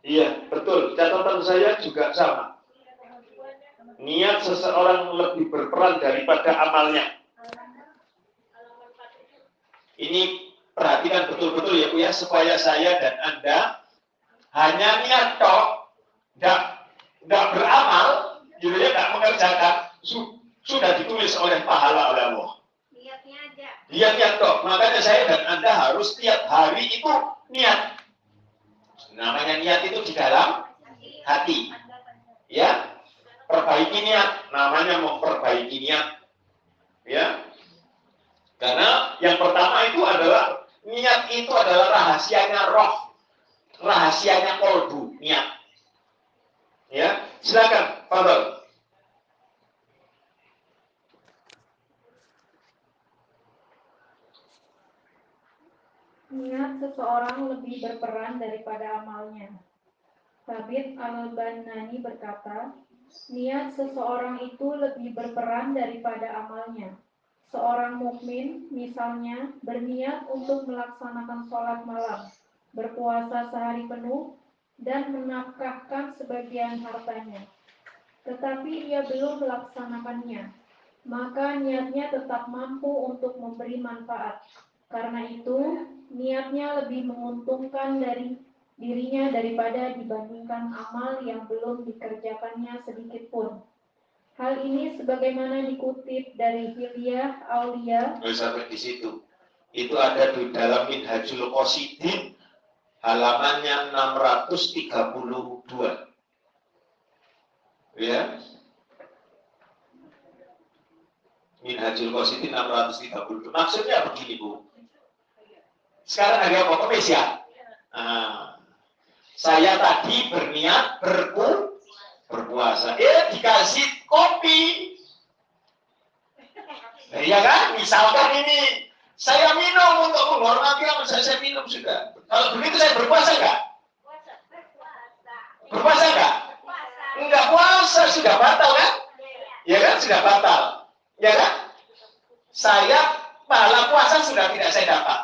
Iya, betul. Catatan saya juga sama. Niat seseorang lebih berperan daripada amalnya. Ini perhatikan betul-betul ya Bu ya, supaya saya dan Anda hanya niat tok, nggak nggak beramal, gitu ya, nggak mengerjakan, su- sudah ditulis oleh pahala oleh Allah. Lihatnya aja. Niat tok, makanya saya dan Anda harus tiap hari itu niat. Namanya niat itu di dalam hati. Ya, perbaiki niat. Namanya memperbaiki niat. Ya, karena yang pertama itu adalah niat itu adalah rahasianya roh, rahasianya kolbu, niat. Ya, silakan, Fadol. Niat seseorang lebih berperan daripada amalnya. Tabit al-Banani berkata, niat seseorang itu lebih berperan daripada amalnya. Seorang mukmin, misalnya, berniat untuk melaksanakan sholat malam, berpuasa sehari penuh, dan menafkahkan sebagian hartanya. Tetapi ia belum melaksanakannya, maka niatnya tetap mampu untuk memberi manfaat. Karena itu, niatnya lebih menguntungkan dari dirinya daripada dibandingkan amal yang belum dikerjakannya sedikit pun. Hal ini sebagaimana dikutip dari Hilyah Aulia Oh, sampai di situ. Itu ada di dalam Minhajul Qasidin halamannya 632. Ya. Minhajul Qasidin 632. Maksudnya begini, Bu. Sekarang hari apa? Ya? Nah, saya tadi berniat berpu berpuasa. Eh, dikasih kopi. Nah, iya kan? Misalkan ini saya minum untuk menghormati apa saya, saya minum sudah. Kalau begitu saya berpuasa enggak? Berpuasa enggak? Enggak puasa sudah batal kan? Ya kan sudah batal. Ya kan? Saya pahala puasa sudah tidak saya dapat.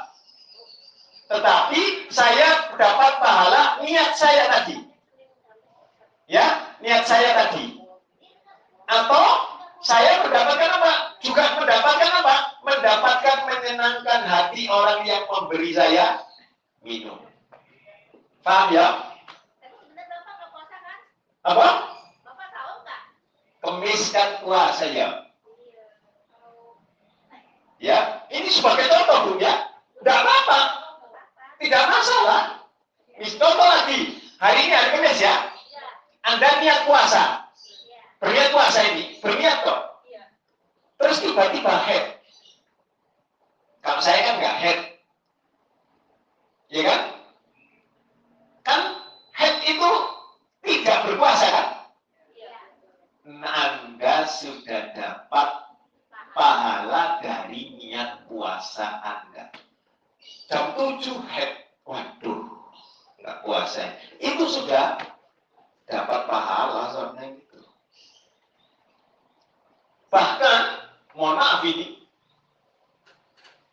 Tetapi saya dapat pahala niat saya tadi. Ya, niat saya tadi. Atau saya mendapatkan apa? Juga mendapatkan apa? Mendapatkan menyenangkan hati orang yang memberi saya minum. Paham ya? Apa? Kemis kan puasa ya. Ya, ini sebagai contoh Bu ya. Tidak apa-apa. Tidak masalah. Mis lagi. Hari ini hari Kamis ya. Anda niat puasa. Berniat puasa ini. Berniat kok. Terus tiba-tiba head. Kalau saya kan nggak head. Ya kan? Kan head itu tidak berpuasa kan? Nah, Anda sudah dapat pahala dari niat puasa Anda. Jam 7 head, waduh, nggak puasa. Itu sudah dapat pahala soalnya gitu. Bahkan, mohon maaf ini,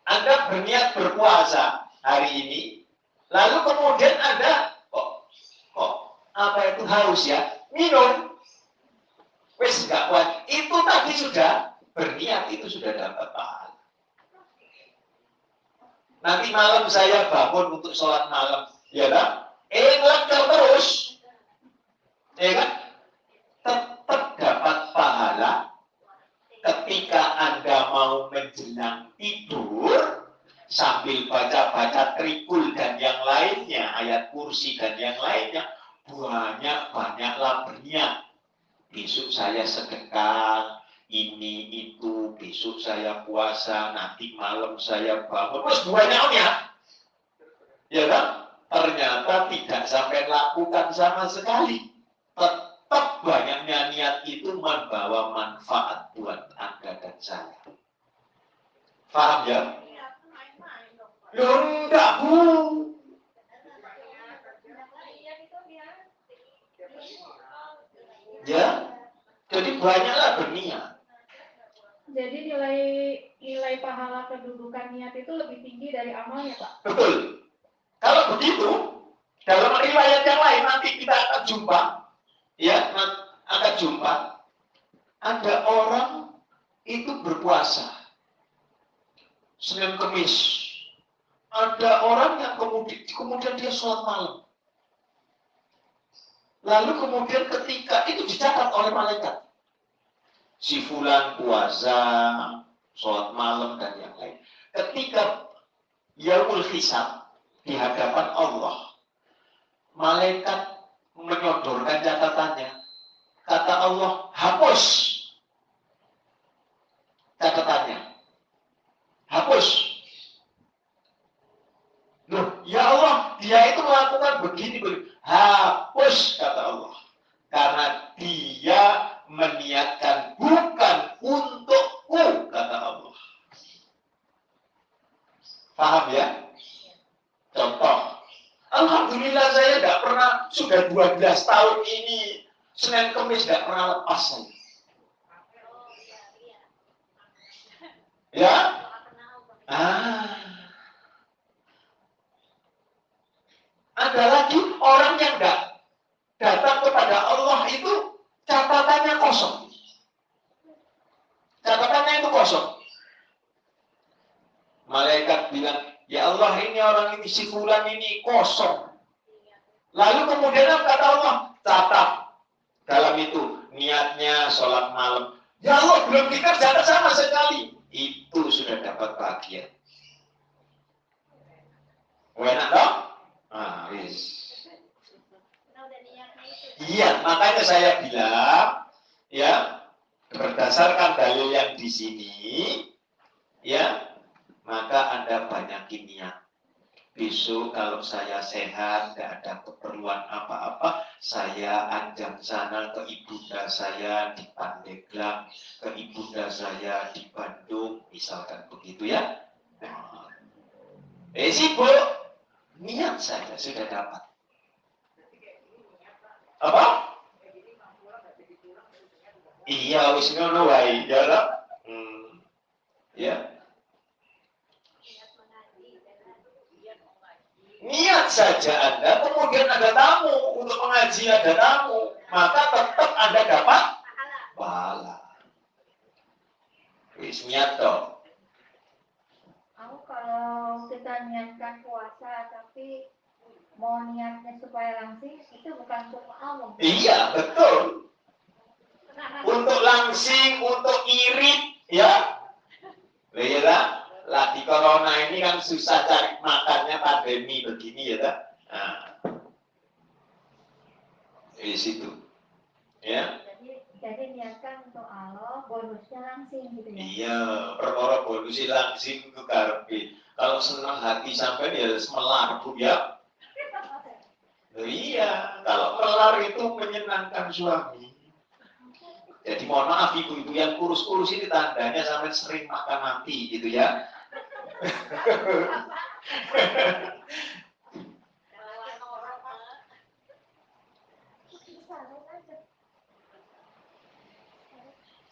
Anda berniat berpuasa hari ini, lalu kemudian Anda kok, kok apa itu haus ya, minum, wes nggak kuat. Itu tadi sudah berniat itu sudah dapat pahala. Nanti malam saya bangun untuk sholat malam, ya kan? Ngelakar terus, ya kan? Tetap dapat pahala ketika Anda mau menjelang tidur sambil baca-baca trikul dan yang lainnya, ayat kursi dan yang lainnya, banyak-banyaklah berniat. Besok saya sedekah, ini itu, besok saya puasa, nanti malam saya bangun. Terus banyak ya. Ya kan? Ternyata tidak sampai lakukan sama sekali. Tetap banyaknya niat itu membawa manfaat buat Anda dan saya. Paham ya? Ya enggak, Bu. Ya, jadi banyaklah berniat. Jadi nilai nilai pahala kedudukan niat itu lebih tinggi dari amalnya, Pak. Betul. Kalau begitu, dalam riwayat yang lain nanti kita akan jumpa, ya, akan jumpa, ada orang itu berpuasa. Senin Kemis. Ada orang yang kemudian, kemudian dia sholat malam. Lalu kemudian ketika itu dicatat oleh malaikat. Si fulan puasa, sholat malam dan yang lain. Ketika Yaumul Hisab di hadapan Allah. malaikat menyodorkan catatannya. Kata Allah, hapus catatannya. Hapus. Loh, ya Allah, dia itu melakukan begini, begini. Hapus, kata Allah. Karena dia meniatkan bukan untukku, kata Allah. Paham ya? Alhamdulillah saya tidak pernah, sudah 12 tahun ini, Senin Kemis tidak pernah lepas. Ya? Ah. Ada lagi orang yang tidak datang kepada Allah itu catatannya kosong. Catatannya itu kosong. Malaikat bilang, ya Allah ini orang ini si fulan ini kosong. Lalu kemudian kata Allah? Catat dalam itu niatnya sholat malam. Ya Allah belum dikerjakan sama sekali. Itu sudah dapat bagian. Enak dong? Ah. Iya, makanya saya bilang, ya, berdasarkan dalil yang di sini, ya, maka Anda banyakin niat. Besok kalau saya sehat, tidak ada keperluan apa-apa, saya ajak sana ke ibunda saya di Pandeglang, ke ibunda saya di Bandung, misalkan begitu ya. Nah, eh sibuk, niat saja sudah dapat. Apa? Iya, wis ngono wae, ya. Hmm. Ya. Niat saja Anda, kemudian ada tamu untuk mengaji ada tamu, maka tetap Anda dapat pahala. Wis niat toh. Aku kalau kita niatkan puasa tapi mau niatnya supaya langsing itu bukan untuk Allah. Iya, betul. Untuk langsing, untuk irit, ya. Iya lah, lagi corona ini kan susah cari makannya pandemi begini ya, tak? Nah, di situ, ya. Jadi jadi niatkan untuk Allah, bonusnya langsing gitu ya. Iya, perkara bonus langsing itu karepe. Kalau senang hati sampai ya melar, Bu ya. Iya, kalau melar itu menyenangkan suami. Jadi mohon maaf ibu-ibu yang kurus-kurus ini tandanya sampai sering makan hati gitu ya.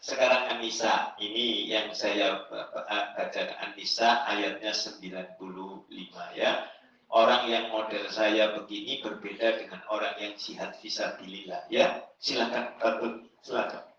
Sekarang Anissa, ini yang saya baca Anissa ayatnya 95 ya. Orang yang model saya begini berbeda dengan orang yang jihad visabilillah ya. Silakan Fatun, silakan.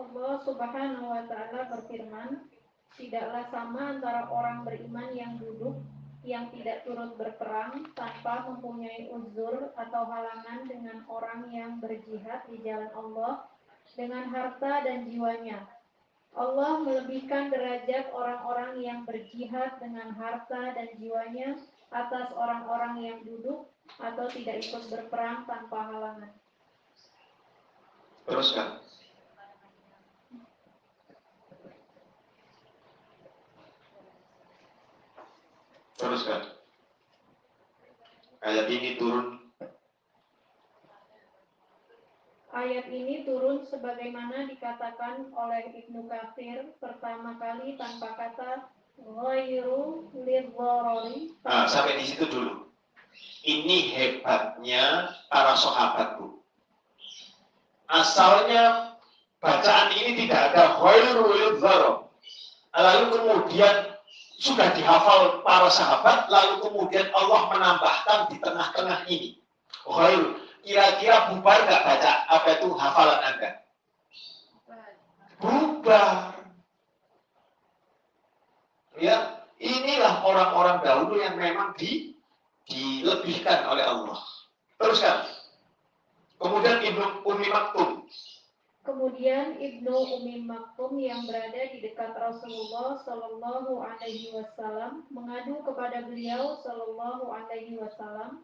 Allah Subhanahu wa taala berfirman, tidaklah sama antara orang beriman yang duduk yang tidak turut berperang tanpa mempunyai uzur atau halangan dengan orang yang berjihad di jalan Allah dengan harta dan jiwanya. Allah melebihkan derajat orang-orang yang berjihad dengan harta dan jiwanya atas orang-orang yang duduk atau tidak ikut berperang tanpa halangan. Teruskan. Teruskan. Ayat ini turun. Ayat ini turun sebagaimana dikatakan oleh Ibnu Katsir pertama kali tanpa kata ghairu lidharari. Nah, sampai di situ dulu. Ini hebatnya para sahabat, Bu. Asalnya bacaan ini tidak ada ghairu lidharari. Lalu kemudian sudah dihafal para sahabat, lalu kemudian Allah menambahkan di tengah-tengah ini. Khair, kira-kira bubar nggak baca apa itu hafalan Anda? Bubar. Ya, inilah orang-orang dahulu yang memang di, dilebihkan oleh Allah. Teruskan. Kemudian Ibnu Umi Maktum. Kemudian Ibnu Umi Maktum yang berada di dekat Rasulullah Shallallahu Alaihi Wasallam mengadu kepada beliau Shallallahu Alaihi Wasallam.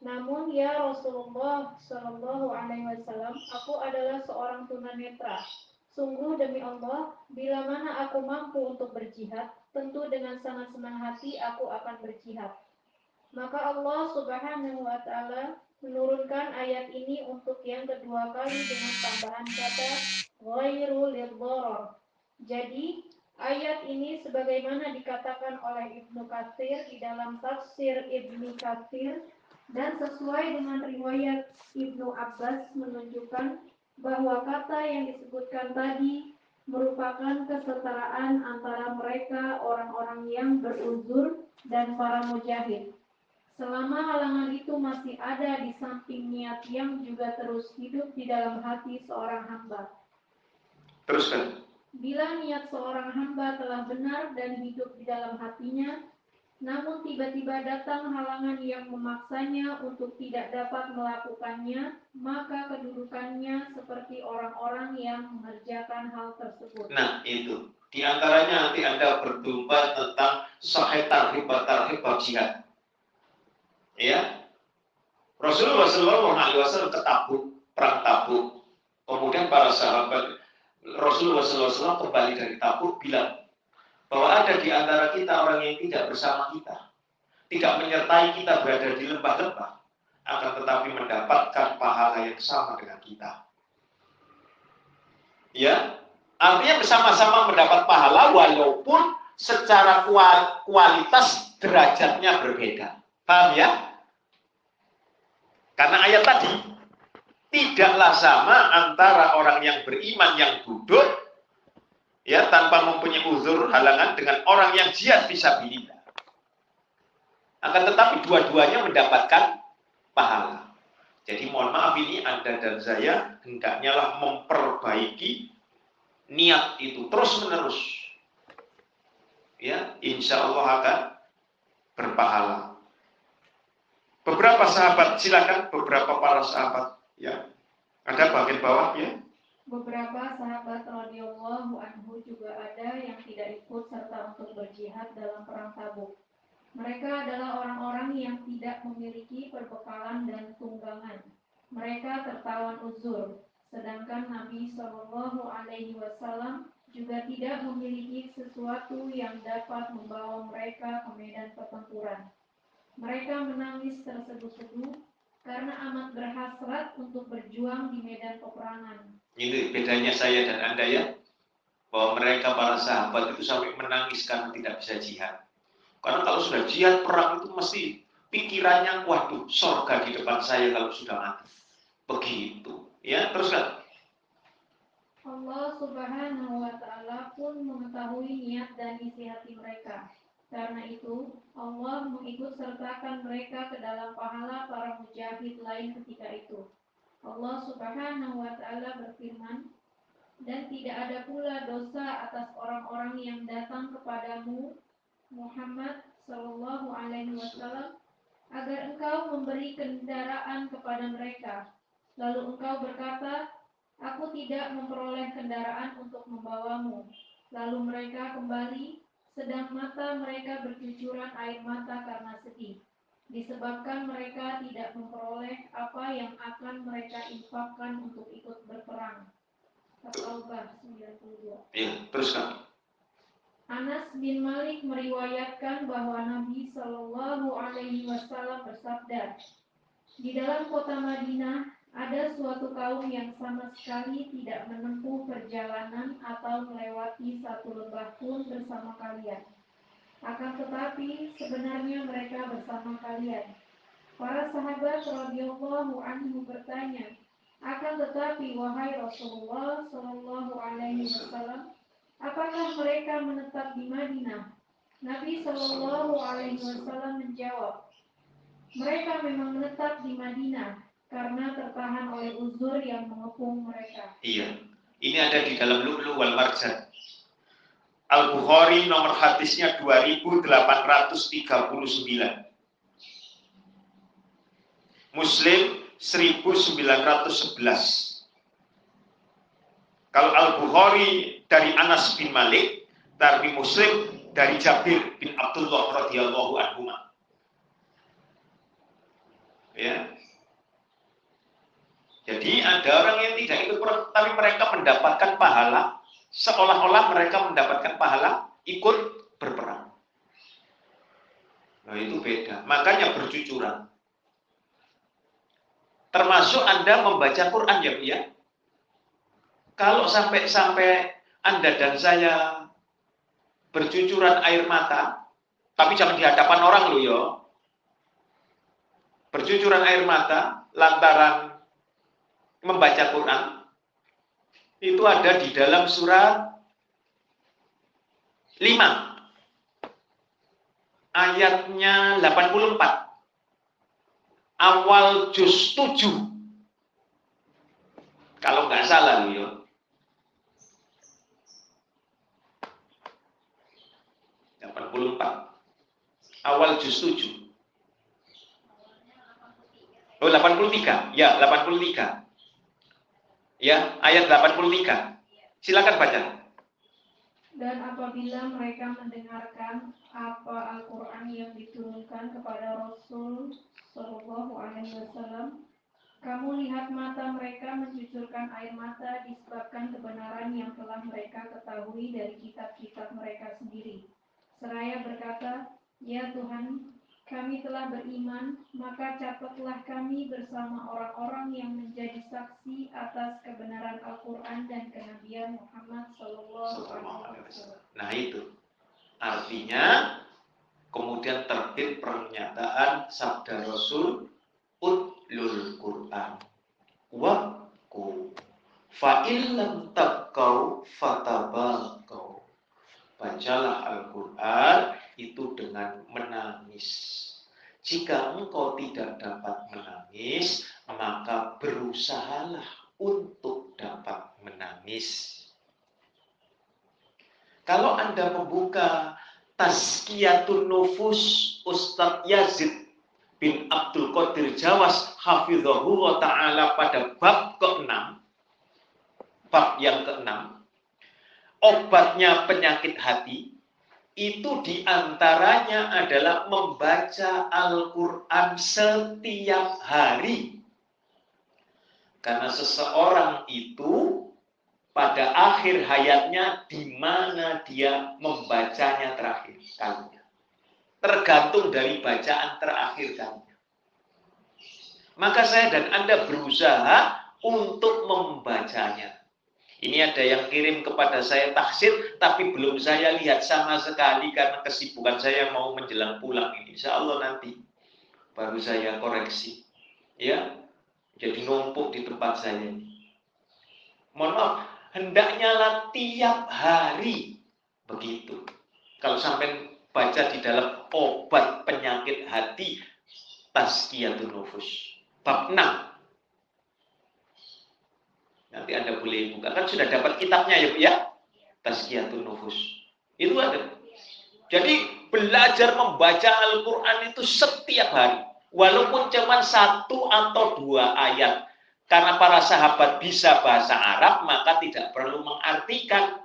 Namun ya Rasulullah Shallallahu Alaihi Wasallam, aku adalah seorang tunanetra. Sungguh demi Allah, bila mana aku mampu untuk berjihad, tentu dengan sangat senang hati aku akan berjihad. Maka Allah Subhanahu wa taala menurunkan ayat ini untuk yang kedua kali dengan tambahan kata ghairu lidharar. Jadi, ayat ini sebagaimana dikatakan oleh Ibnu Katsir di dalam tafsir Ibnu Katsir dan sesuai dengan riwayat Ibnu Abbas menunjukkan bahwa kata yang disebutkan tadi merupakan kesetaraan antara mereka orang-orang yang beruzur dan para mujahid. Selama halangan itu masih ada di samping niat yang juga terus hidup di dalam hati seorang hamba. Teruskan. Bila niat seorang hamba telah benar dan hidup di dalam hatinya, namun tiba-tiba datang halangan yang memaksanya untuk tidak dapat melakukannya, maka kedudukannya seperti orang-orang yang mengerjakan hal tersebut. Nah, itu. Di antaranya nanti Anda berjumpa tentang sahih tarhib tarhib jihad ya Rasulullah Shallallahu Alaihi Wasallam ke Tabuk, perang Tabuk. Kemudian para sahabat Rasulullah SAW kembali dari Tabuk bilang bahwa ada di antara kita orang yang tidak bersama kita, tidak menyertai kita berada di lembah-lembah, akan tetapi mendapatkan pahala yang sama dengan kita. Ya, artinya bersama-sama mendapat pahala walaupun secara kualitas derajatnya berbeda. Paham ya? Karena ayat tadi tidaklah sama antara orang yang beriman yang duduk ya tanpa mempunyai uzur halangan dengan orang yang jihad bisa bilillah. Akan tetapi dua-duanya mendapatkan pahala. Jadi mohon maaf ini Anda dan saya hendaknya lah memperbaiki niat itu terus menerus. Ya, insya Allah akan berpahala. Beberapa sahabat, silakan beberapa para sahabat ya. Ada bagian bawah ya. Beberapa sahabat radhiyallahu anhu juga ada yang tidak ikut serta untuk berjihad dalam perang Tabuk. Mereka adalah orang-orang yang tidak memiliki perbekalan dan tunggangan. Mereka tertawan uzur, sedangkan Nabi Shallallahu Alaihi Wasallam juga tidak memiliki sesuatu yang dapat membawa mereka ke medan pertempuran. Mereka menangis terseduh-seduh karena amat berhasrat untuk berjuang di medan peperangan. Ini bedanya saya dan Anda ya. Bahwa mereka para sahabat itu sampai menangis karena tidak bisa jihad. Karena kalau sudah jihad perang itu mesti pikirannya waduh sorga di depan saya kalau sudah mati. Begitu. Ya, teruskan. Allah Subhanahu wa taala pun mengetahui niat dan isi hati mereka. Karena itu, Allah mengikut sertakan mereka ke dalam pahala para mujahid lain ketika itu. Allah Subhanahu wa taala berfirman, dan tidak ada pula dosa atas orang-orang yang datang kepadamu Muhammad Shallallahu alaihi wasallam agar engkau memberi kendaraan kepada mereka. Lalu engkau berkata, aku tidak memperoleh kendaraan untuk membawamu. Lalu mereka kembali sedang mata mereka bercucuran air mata karena sedih, disebabkan mereka tidak memperoleh apa yang akan mereka infakkan untuk ikut berperang. Al-Baqarah 92. Iya, teruskan. Anas bin Malik meriwayatkan bahwa Nabi Shallallahu Alaihi Wasallam bersabda, di dalam kota Madinah ada suatu kaum yang sama sekali tidak menempuh perjalanan atau melewati satu lembah pun bersama kalian. Akan tetapi sebenarnya mereka bersama kalian. Para sahabat radhiyallahu anhu bertanya, akan tetapi wahai Rasulullah Shallallahu alaihi wasallam, apakah mereka menetap di Madinah? Nabi Shallallahu alaihi wasallam menjawab, mereka memang menetap di Madinah, karena tertahan oleh uzur yang mengepung mereka. Iya, ini ada di dalam Lu'lu wal Marjan. Al-Bukhari nomor hadisnya 2839. Muslim 1911. Kalau Al-Bukhari dari Anas bin Malik, dari Muslim dari Jabir bin Abdullah radhiyallahu anhu. Ya. Jadi ada orang yang tidak ikut perang, tapi mereka mendapatkan pahala seolah-olah mereka mendapatkan pahala ikut berperang. Nah itu beda. Makanya berjujuran. Termasuk Anda membaca Quran ya, ya. Kalau sampai-sampai Anda dan saya berjujuran air mata, tapi jangan di hadapan orang loh ya. Berjujuran air mata lantaran membaca Quran itu ada di dalam surat 5 ayatnya 84 awal juz 7 kalau nggak salah ya awal juz 7 Oh 83 ya 83 ya ayat 83 silakan baca dan apabila mereka mendengarkan apa Al-Quran yang diturunkan kepada Rasul Shallallahu Alaihi Wasallam, kamu lihat mata mereka mencucurkan air mata disebabkan kebenaran yang telah mereka ketahui dari kitab-kitab mereka sendiri. Seraya berkata, Ya Tuhan, kami telah beriman, maka catatlah kami bersama orang-orang yang menjadi saksi atas kebenaran Al-Quran dan kenabian Muhammad Sallallahu Alaihi Wasallam. Nah itu. Artinya kemudian terbit pernyataan sabda Rasul utlul Quran waku fa'illam tabkau fatabakau bacalah Al-Quran itu dengan menangis. Jika engkau tidak dapat menangis, maka berusahalah untuk dapat menangis. Kalau Anda membuka Tazkiyatun Nufus Ustadz Yazid bin Abdul Qadir Jawas hafizahullah wa ta'ala pada bab ke-6 bab yang ke-6 obatnya penyakit hati itu di antaranya adalah membaca Al-Quran setiap hari. Karena seseorang itu pada akhir hayatnya di mana dia membacanya terakhir kalinya. Tergantung dari bacaan terakhir kalinya. Maka saya dan Anda berusaha untuk membacanya. Ini ada yang kirim kepada saya taksir, tapi belum saya lihat sama sekali karena kesibukan saya mau menjelang pulang ini. Insya Allah nanti baru saya koreksi. Ya, jadi numpuk di tempat saya. Mohon maaf, hendaknya lah tiap hari begitu. Kalau sampai baca di dalam obat penyakit hati, Tazkiyatun Nufus. Bab 6 Nanti Anda boleh buka. Kan sudah dapat kitabnya ya Bu ya? Tazkiyatun Nufus. Itu ada. Jadi belajar membaca Al-Quran itu setiap hari. Walaupun cuma satu atau dua ayat. Karena para sahabat bisa bahasa Arab, maka tidak perlu mengartikan.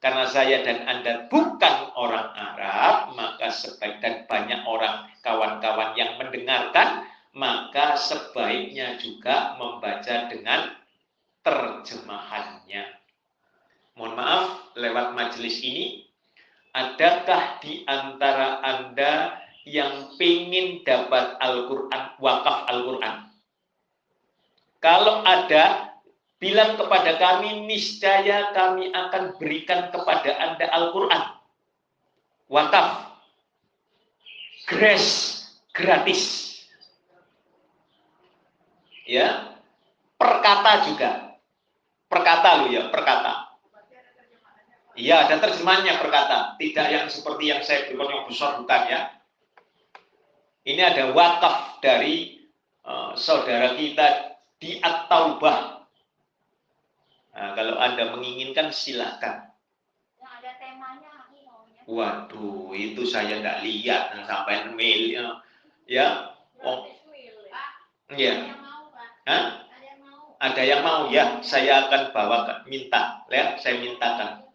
Karena saya dan Anda bukan orang Arab, maka sebaik dan banyak orang kawan-kawan yang mendengarkan, maka sebaiknya juga membaca dengan terjemahannya. Mohon maaf, lewat majelis ini, adakah di antara Anda yang ingin dapat Al-Quran, wakaf Al-Quran? Kalau ada, bilang kepada kami, niscaya kami akan berikan kepada Anda Al-Quran. Wakaf. Grace, gratis. Ya, perkata juga perkata lo ya, perkata. Iya, ada terjemahannya perkata, tidak yang seperti yang saya berikan yang besar bukan ya. Ini ada wakaf dari uh, saudara kita di At-Taubah. Nah, kalau Anda menginginkan silahkan. Yang ada temanya Waduh, itu saya tidak lihat sampai mail ya. Ya. Oh. Pak, Iya. ada yang mau, Pak. Hah? Ada yang mau. Ya, saya akan bawakan, minta, ya, saya mintakan.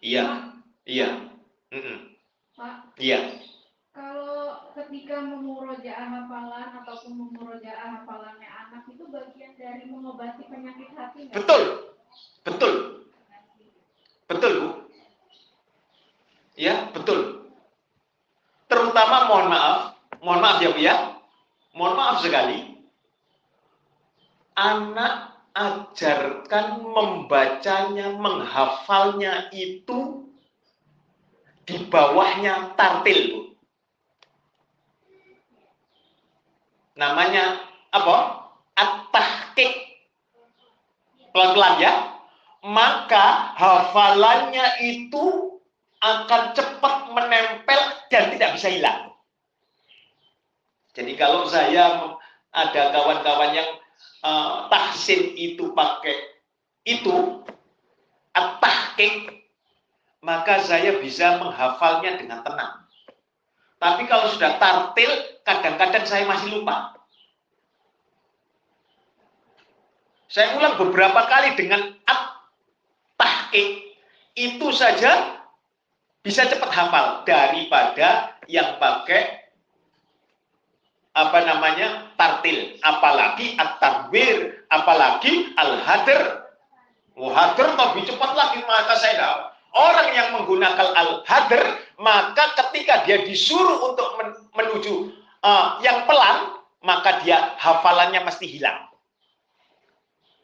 Iya, iya, Mm-mm. Pak, iya. kalau ketika memurojaah hafalan ataupun memurojaah hafalannya anak itu bagian dari mengobati penyakit hati? Betul, betul, betul bu. Ya, betul. Terutama mohon maaf, mohon maaf ya bu ya, mohon maaf sekali. Anak ajarkan membacanya, menghafalnya itu di bawahnya tartil. Namanya apa? At-tahqiq. Pelan-pelan ya. Maka hafalannya itu akan cepat menempel dan tidak bisa hilang. Jadi kalau saya ada kawan-kawan yang eh, tahsin itu pakai itu at-tahqiq maka saya bisa menghafalnya dengan tenang. Tapi kalau sudah tartil, kadang-kadang saya masih lupa. Saya ulang beberapa kali dengan at-tahqiq. Itu saja bisa cepat hafal daripada yang pakai apa namanya tartil apalagi at-tanwir apalagi al-hadr Wah, hadr lebih cepat lagi maka saya orang yang menggunakan al-hadr maka ketika dia disuruh untuk men- menuju uh, yang pelan maka dia hafalannya mesti hilang.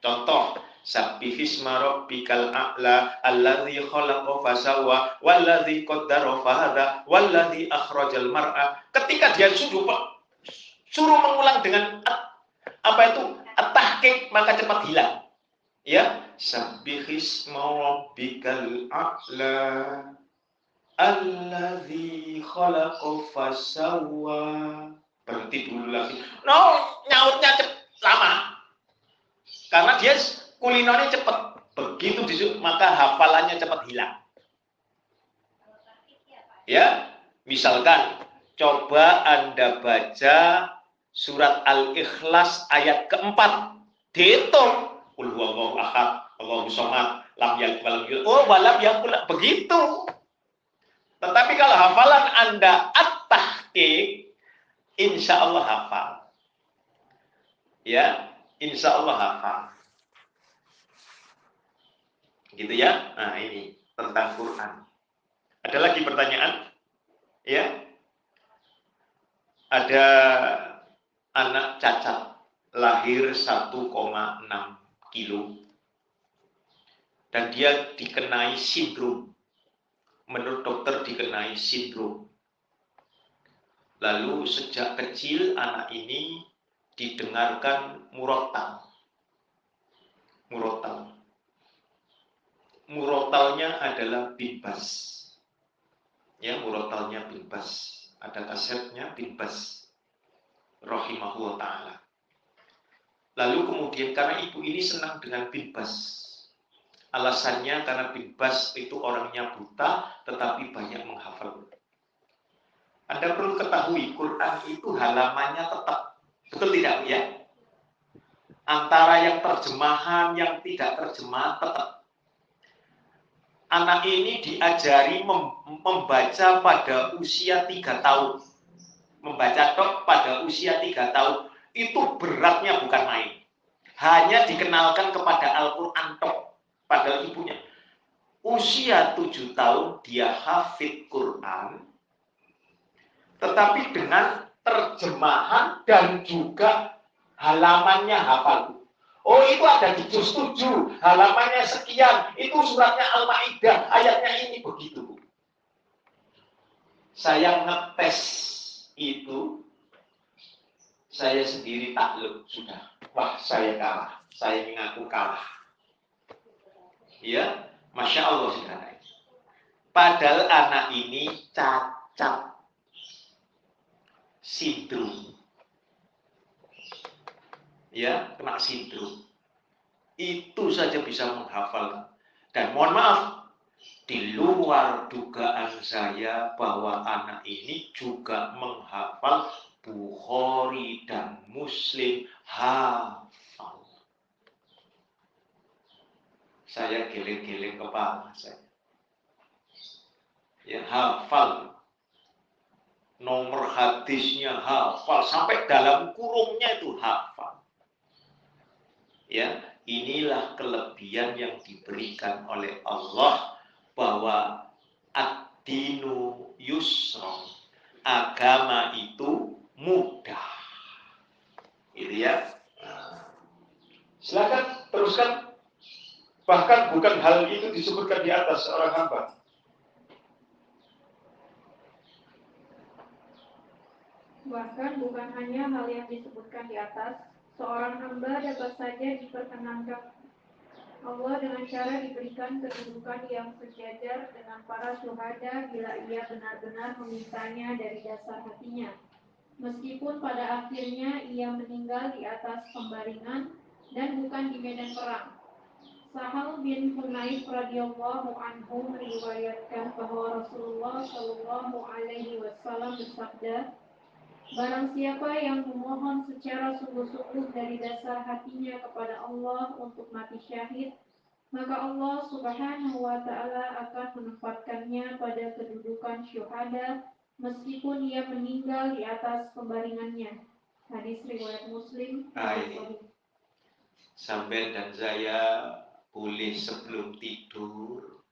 Contoh Sabbihisma rabbikal a'la alladzi khalaqa fasawwa walladzi qaddara fahada walladzi akhrajal mar'a. Ketika dia suruh suruh mengulang dengan apa itu at-tahqiq maka cepat hilang. Ya, sabbihisma rabbikal a'la alladzi khalaqa fasawwa. Berhenti dulu lagi. No, nyautnya cep- lama. Karena dia kulinonya cepat. Begitu disuruh, maka hafalannya cepat hilang. Ya, misalkan coba Anda baca surat Al-Ikhlas ayat keempat. Dihitung. Qul huwallahu ahad, Allahu somad, lam yalid walam yulad. Oh, walam yakul. Begitu. Tetapi kalau hafalan Anda at-tahqiq, insya Allah hafal. Ya, insya Allah hafal. Gitu ya. Nah, ini tentang Quran. Ada lagi pertanyaan? Ya. Ada anak cacat lahir 1,6 kilo dan dia dikenai sindrom. Menurut dokter dikenai sindrom. Lalu sejak kecil anak ini didengarkan murotal. Murotal. Murotalnya adalah binbas ya murotalnya bin Bas ada kasetnya bin Bas rahimahullah taala. Lalu kemudian karena ibu ini senang dengan bin alasannya karena bin Bas itu orangnya buta tetapi banyak menghafal. Anda perlu ketahui Quran itu halamannya tetap. Betul tidak ya? Antara yang terjemahan yang tidak terjemahan tetap. Anak ini diajari mem- membaca pada usia tiga tahun. Membaca tok pada usia tiga tahun. Itu beratnya bukan main. Hanya dikenalkan kepada Al-Quran tok pada ibunya. Usia tujuh tahun dia hafid Quran. Tetapi dengan terjemahan dan juga halamannya hafal. Oh itu ada di juz 7, halamannya sekian, itu suratnya Al-Ma'idah, ayatnya ini begitu. Saya ngetes itu, saya sendiri takluk sudah. Wah saya kalah, saya mengaku kalah. Ya, Masya Allah saudara. Padahal anak ini cacat sindrom ya kena sindrom itu saja bisa menghafal dan mohon maaf di luar dugaan saya bahwa anak ini juga menghafal Bukhari dan Muslim hafal Saya geleng-geleng kepala saya. Ya hafal. Nomor hadisnya hafal. Sampai dalam kurungnya itu hafal. Ya, inilah kelebihan yang diberikan oleh Allah bahwa ad-dinu yusron. Agama itu mudah. Gitu ya. Silakan teruskan. Bahkan bukan hal itu disebutkan di atas seorang hamba. Bahkan bukan hanya hal yang disebutkan di atas, seorang hamba dapat saja diperkenankan Allah dengan cara diberikan kedudukan yang sejajar dengan para syuhada bila ia benar-benar memintanya dari dasar hatinya. Meskipun pada akhirnya ia meninggal di atas pembaringan dan bukan di medan perang. Sahal bin Hunayf radhiyallahu anhu meriwayatkan bahwa Rasulullah shallallahu alaihi wasallam bersabda, Barang siapa yang memohon secara sungguh-sungguh dari dasar hatinya kepada Allah untuk mati syahid, maka Allah Subhanahu wa taala akan menempatkannya pada kedudukan syuhada meskipun ia meninggal di atas pembaringannya. Hadis riwayat Muslim. Nah, ini. Sampai dan saya boleh sebelum tidur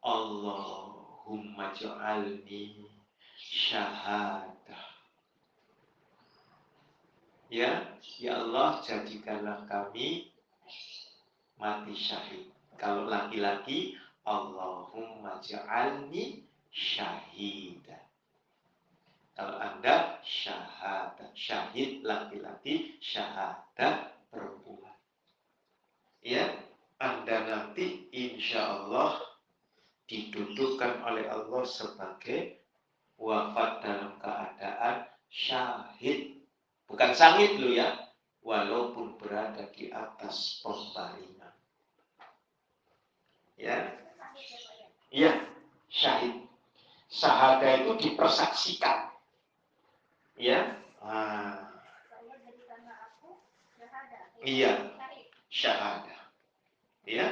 Allahumma ja'alni syahadah Ya, ya Allah jadikanlah kami mati syahid. Kalau laki-laki, Allahumma ja'alni syahidah. Kalau Anda syahadat, syahid laki-laki, syahadat perempuan. Ya, Anda nanti insya Allah didudukkan oleh Allah sebagai wafat dalam keadaan syahid Bukan sangit lo ya, walaupun berada di atas pembaringan. Ya, iya, syahid. Sahada itu dipersaksikan. Ya, ah. Iya, syahada. Ya.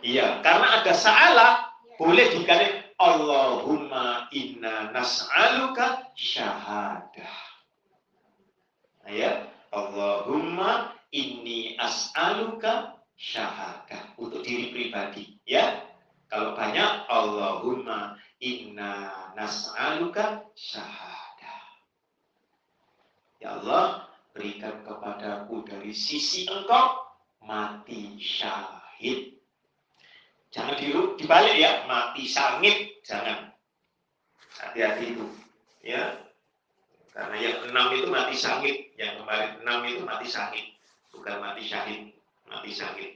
Iya, karena ada salah, boleh dikali Allahumma inna nas'aluka syahadah. Ya, Allahumma inni as'aluka syahadah untuk diri pribadi, ya. Kalau banyak Allahumma inna nas'aluka syahadah. Ya Allah, berikan kepadaku dari sisi Engkau mati syahid Jangan dibalik ya, mati sangit, jangan. Hati-hati itu. Ya. Karena yang enam itu mati sangit, yang kemarin enam itu mati sangit, bukan mati syahid, mati sangit.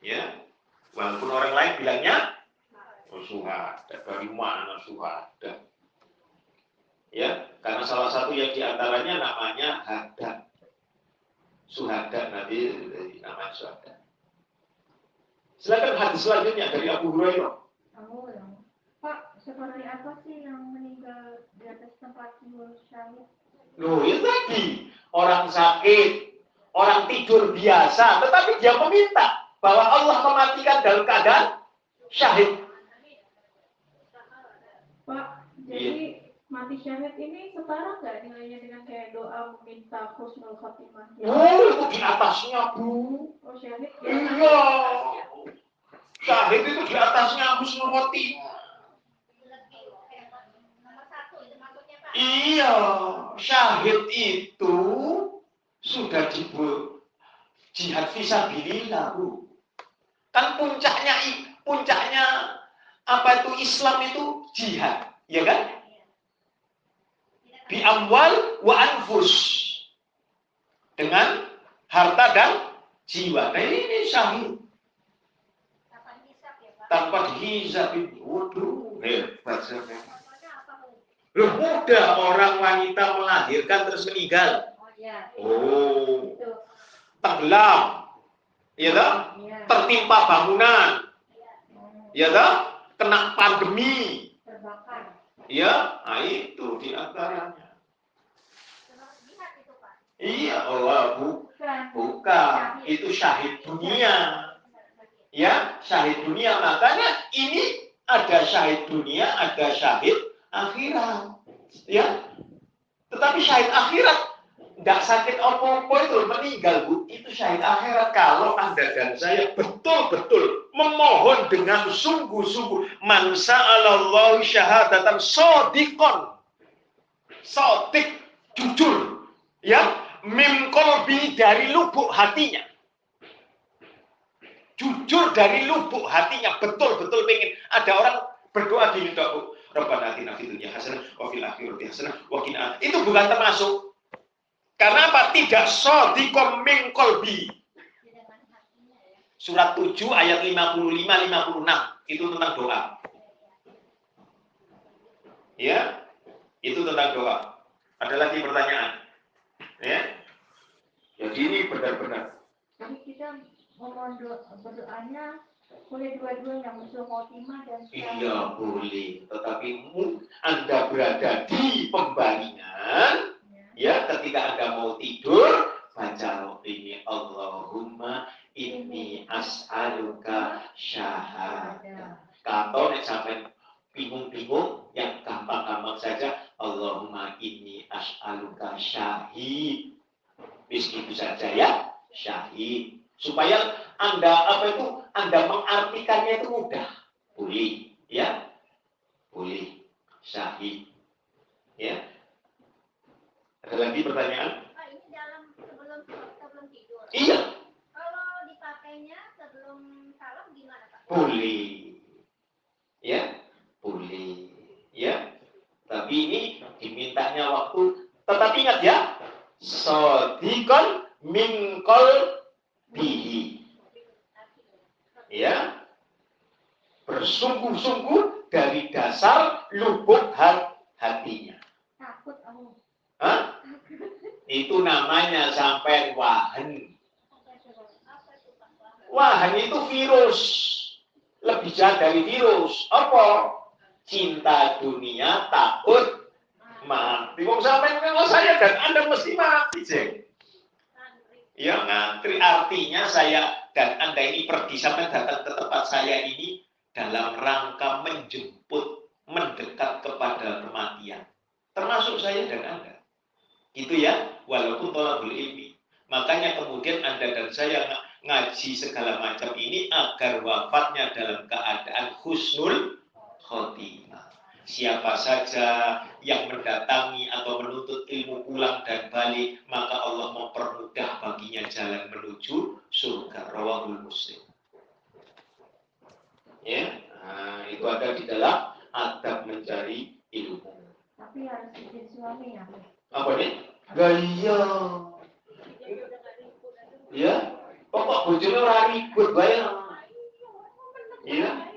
Ya. Walaupun orang lain bilangnya dari mana suhada? Ya, karena salah satu yang di antaranya namanya hadat. Suhada nanti namanya suhada. Silakan hadis selanjutnya dari Abu Hurairah. Oh, ya. Pak, seperti apa sih yang meninggal di atas tempat tidur syahid? Loh, itu tadi orang sakit, orang tidur biasa, tetapi dia meminta bahwa Allah mematikan dalam keadaan syahid. Pak, jadi iya. Mati syahid ini setara nggak nilainya dengan kayak doa meminta khusnul khatimah? Oh, itu di atasnya, Bu. Oh, syahid? Iya. Syahid itu di atasnya husnul khotimah. Iya, syahid itu sudah dibu jihad visabilillah, Bu. Kan puncaknya puncaknya apa itu Islam itu jihad, ya kan? Bi amwal wa anfus. Dengan harta dan jiwa. Nah ini syahid tanpa dihisap itu. Waduh, hebat saya. Loh mudah orang wanita melahirkan terus meninggal. Oh, iya. Oh. Tenggelam. Ya toh? Iya. Tertimpa bangunan. Ya toh? Kena pandemi. Terbakar. Ya, nah itu di antaranya. Iya, Allah bu, Bukan. Itu syahid dunia. Ya, syahid dunia. Makanya ini ada syahid dunia, ada syahid akhirat. Ya, tetapi syahid akhirat nggak sakit apa-apa itu meninggal bu itu syahid akhirat kalau anda dan saya betul-betul memohon dengan sungguh-sungguh man sa'alallahu syahadatan sodikon sodik jujur ya mim kolbi dari lubuk hatinya jujur dari lubuk hatinya betul-betul pengen ada orang berdoa dok bu Rabbana atina fid dunya hasanah wa fil akhirati hasanah wa qina itu bukan termasuk karena apa? Tidak sodikom min kolbi. Surat 7 ayat 55 56 itu tentang doa. Ya. Itu tentang doa. Ada lagi pertanyaan? Ya. Jadi ini benar-benar. Jadi kita mohon do- berdoanya boleh dua-duanya musuh khotimah dan Iya boleh, tetapi Anda berada di pembaringan, ya. ketika Anda mau tidur, baca ini Allahumma inni as'aluka syahada. Kalau nek sampai bingung-bingung, yang gampang-gampang saja, Allahumma inni as'aluka syahid. Wis gitu saja ya, syahid. Supaya Anda apa itu? Anda mengartikannya itu mudah. Boleh, ya. Boleh. Syahid. Ya. Ada lagi pertanyaan? Pak, ini dalam sebelum sebelum tidur. Iya, Kalau dipakainya sebelum salam gimana Pak? boleh. Ya, boleh. Ya. Tapi ini dimintanya waktu. Tetapi ingat ya, sodikon minkol bihi. Ya, bersungguh-sungguh dari dasar lubuk hat- hatinya. takut aku. Hah? Itu namanya sampai wahan. Wahan itu virus. Lebih jahat dari virus. Apa? Cinta dunia takut mati. Wong sampai kalau saya dan Anda mesti mati, Jeng. Ya ngantri artinya saya dan Anda ini pergi sampai datang ke tempat saya ini dalam rangka menjemput mendekat kepada kematian. Termasuk saya dan Anda. Gitu ya, walaupun tolakul ilmi. Makanya kemudian Anda dan saya ng- ngaji segala macam ini agar wafatnya dalam keadaan husnul khotimah. Siapa saja yang mendatangi atau menuntut ilmu pulang dan balik, maka Allah mempermudah baginya jalan menuju surga. Rawahul Muslim. Ya, nah, itu ada di dalam adab mencari ilmu. Tapi harus izin suami ya. Apa nih? Gaya. Ya, pokok bojone ora ribut bae. Iya.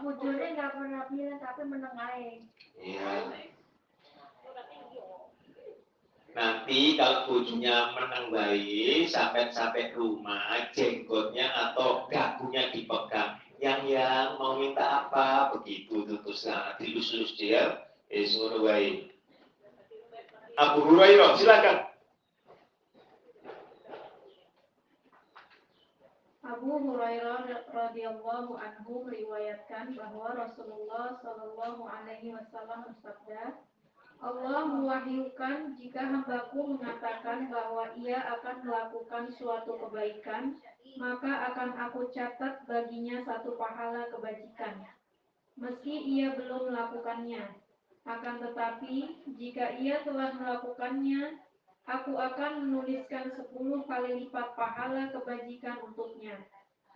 Bujurnya nggak pernah bilang tapi menengahin. Iya. Nanti kalau bojonya menang baik sampai sampai rumah jenggotnya atau dagunya dipegang. Yang yang mau minta apa begitu terus nah dilus-lus dia. Eh ngono wae. Abu Hurairah silakan. Abu Hurairah radhiyallahu anhu meriwayatkan bahwa Rasulullah Shallallahu alaihi wasallam bersabda, Allah mewahyukan jika hambaku mengatakan bahwa ia akan melakukan suatu kebaikan, maka akan aku catat baginya satu pahala kebajikan. Meski ia belum melakukannya, akan tetapi jika ia telah melakukannya, aku akan menuliskan sepuluh kali lipat pahala kebajikan untuknya.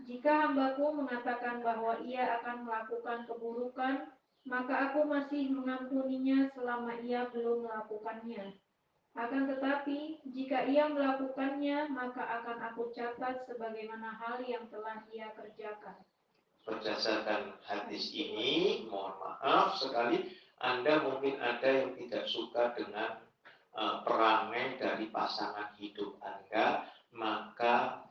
Jika hambaku mengatakan bahwa ia akan melakukan keburukan, maka aku masih mengampuninya selama ia belum melakukannya. Akan tetapi, jika ia melakukannya, maka akan aku catat sebagaimana hal yang telah ia kerjakan. Berdasarkan hadis ini, mohon maaf sekali, Anda mungkin ada yang tidak suka dengan perangai dari pasangan hidup Anda, maka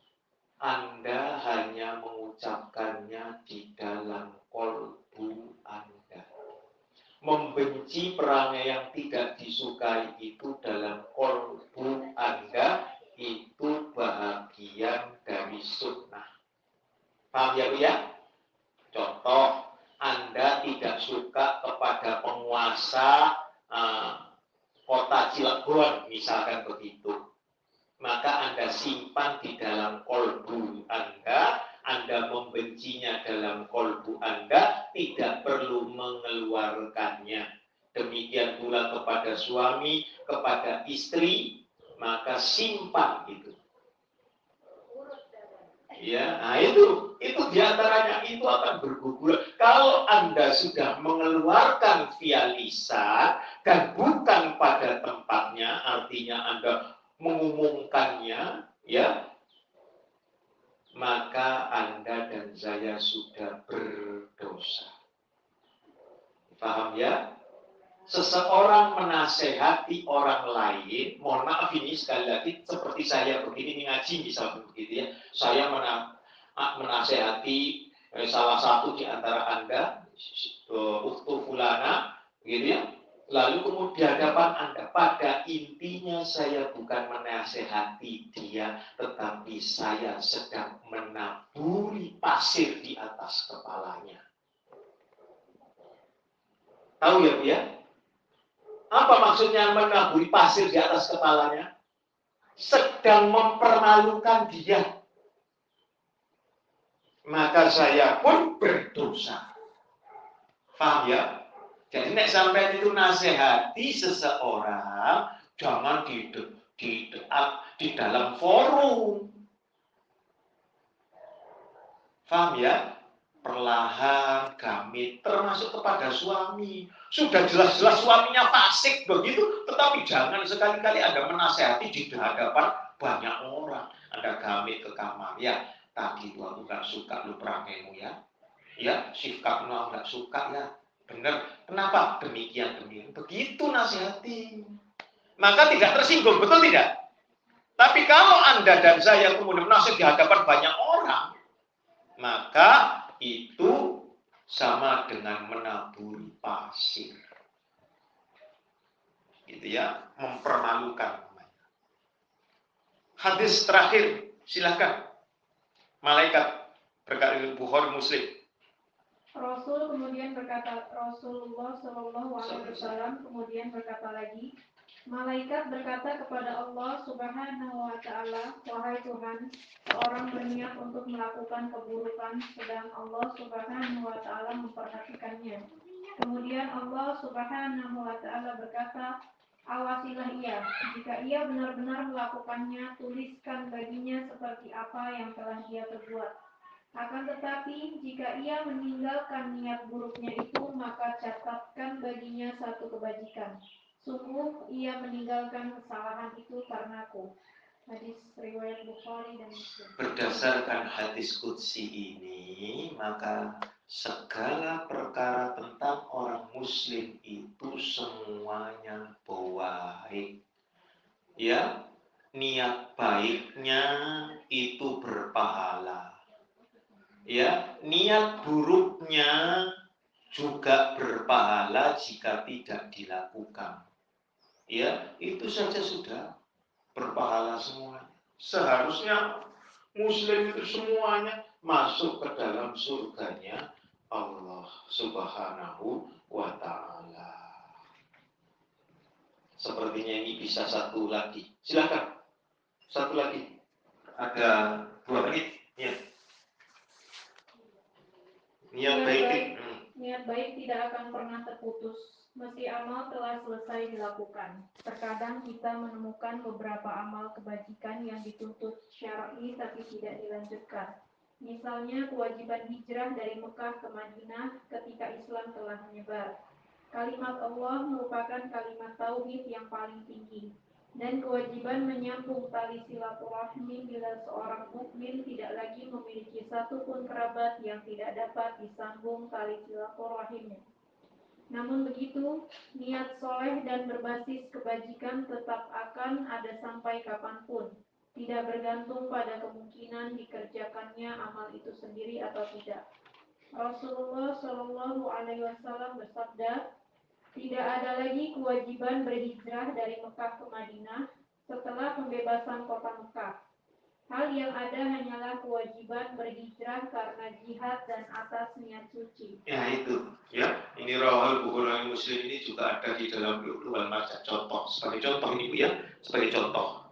Anda hanya mengucapkannya di dalam kolbu Anda. membenci perangai yang tidak disukai itu dalam kolbu Anda itu bahagian dari sunnah. Paham ya Bu ya? Contoh, Anda tidak suka kepada penguasa Cilegon, misalkan begitu. Maka Anda simpan di dalam kolbu Anda, Anda membencinya dalam kolbu Anda, tidak perlu mengeluarkannya. Demikian pula kepada suami, kepada istri, maka simpan itu. Ya, nah itu, itu di antaranya itu akan bergugur. Kalau Anda sudah mengeluarkan via lisan dan bukan pada tempatnya, artinya Anda mengumumkannya, ya, maka Anda dan saya sudah berdosa. Paham ya? seseorang menasehati orang lain, mohon maaf ini sekali lagi seperti saya begini ngaji misalnya begitu ya, saya menasehati eh, salah satu di antara anda, uh, fulana, gitu ya, lalu kemudian hadapan anda, pada intinya saya bukan menasehati dia, tetapi saya sedang menaburi pasir di atas kepalanya. Tahu ya Bu ya? Apa maksudnya menaburi pasir di atas kepalanya? Sedang mempermalukan dia. Maka saya pun berdosa. Paham ya? Jadi nek sampai itu nasihati seseorang, jangan di di, di dalam forum. Paham ya? perlahan kami termasuk kepada suami. Sudah jelas-jelas suaminya fasik begitu, tetapi jangan sekali-kali Anda menasehati di hadapan banyak orang. Anda kami ke kamar, ya tadi tuh aku gak suka lu perangaimu ya. Ya, sikapmu aku gak suka ya. Benar. Kenapa? Demikian, demikian. Begitu nasihati. Maka tidak tersinggung, betul tidak? Tapi kalau Anda dan saya kemudian menasihati di hadapan banyak orang, maka itu sama dengan menaburi pasir. Gitu ya, mempermalukan. Hadis terakhir, silakan. Malaikat berkata Bukhari Muslim. Rasul kemudian berkata Rasulullah Shallallahu Alaihi Wasallam kemudian berkata lagi, Malaikat berkata kepada Allah Subhanahu wa taala, "Wahai Tuhan, seorang berniat untuk melakukan keburukan sedang Allah Subhanahu wa taala memperhatikannya." Kemudian Allah Subhanahu wa taala berkata, "Awasilah ia. Jika ia benar-benar melakukannya, tuliskan baginya seperti apa yang telah dia perbuat." Akan tetapi, jika ia meninggalkan niat buruknya itu, maka catatkan baginya satu kebajikan. Sungguh ia meninggalkan kesalahan itu karenaku. Hadis riwayat Bukhari dan Muslim. Berdasarkan hadis kudsi ini, maka segala perkara tentang orang muslim itu semuanya baik. Ya, niat baiknya itu berpahala. Ya, niat buruknya juga berpahala jika tidak dilakukan ya itu saja sudah berpahala semua. Seharusnya Muslim itu semuanya masuk ke dalam surganya Allah Subhanahu wa Ta'ala. Sepertinya ini bisa satu lagi. Silakan. Satu lagi. Ada dua menit. Ya. Niat baik, hmm. niat baik tidak akan pernah terputus Meski amal telah selesai dilakukan, terkadang kita menemukan beberapa amal kebajikan yang dituntut syar'i tapi tidak dilanjutkan. Misalnya kewajiban hijrah dari Mekah ke Madinah ketika Islam telah menyebar. Kalimat Allah merupakan kalimat tauhid yang paling tinggi dan kewajiban menyambung tali silaturahmi bila seorang mukmin tidak lagi memiliki satu pun kerabat yang tidak dapat disambung tali silaturahimnya. Namun begitu, niat soleh dan berbasis kebajikan tetap akan ada sampai kapan pun, tidak bergantung pada kemungkinan dikerjakannya amal itu sendiri atau tidak. Rasulullah Shallallahu Alaihi Wasallam bersabda, Tidak ada lagi kewajiban berhijrah dari Mekah ke Madinah setelah pembebasan kota Mekah. Hal yang ada hanyalah kewajiban berhijrah karena jihad dan atas niat suci. Ya itu, ya. Ini rawal Bukhari Muslim ini juga ada di dalam Lu'lu'al Marjan contoh. Sebagai contoh ini ya, sebagai contoh.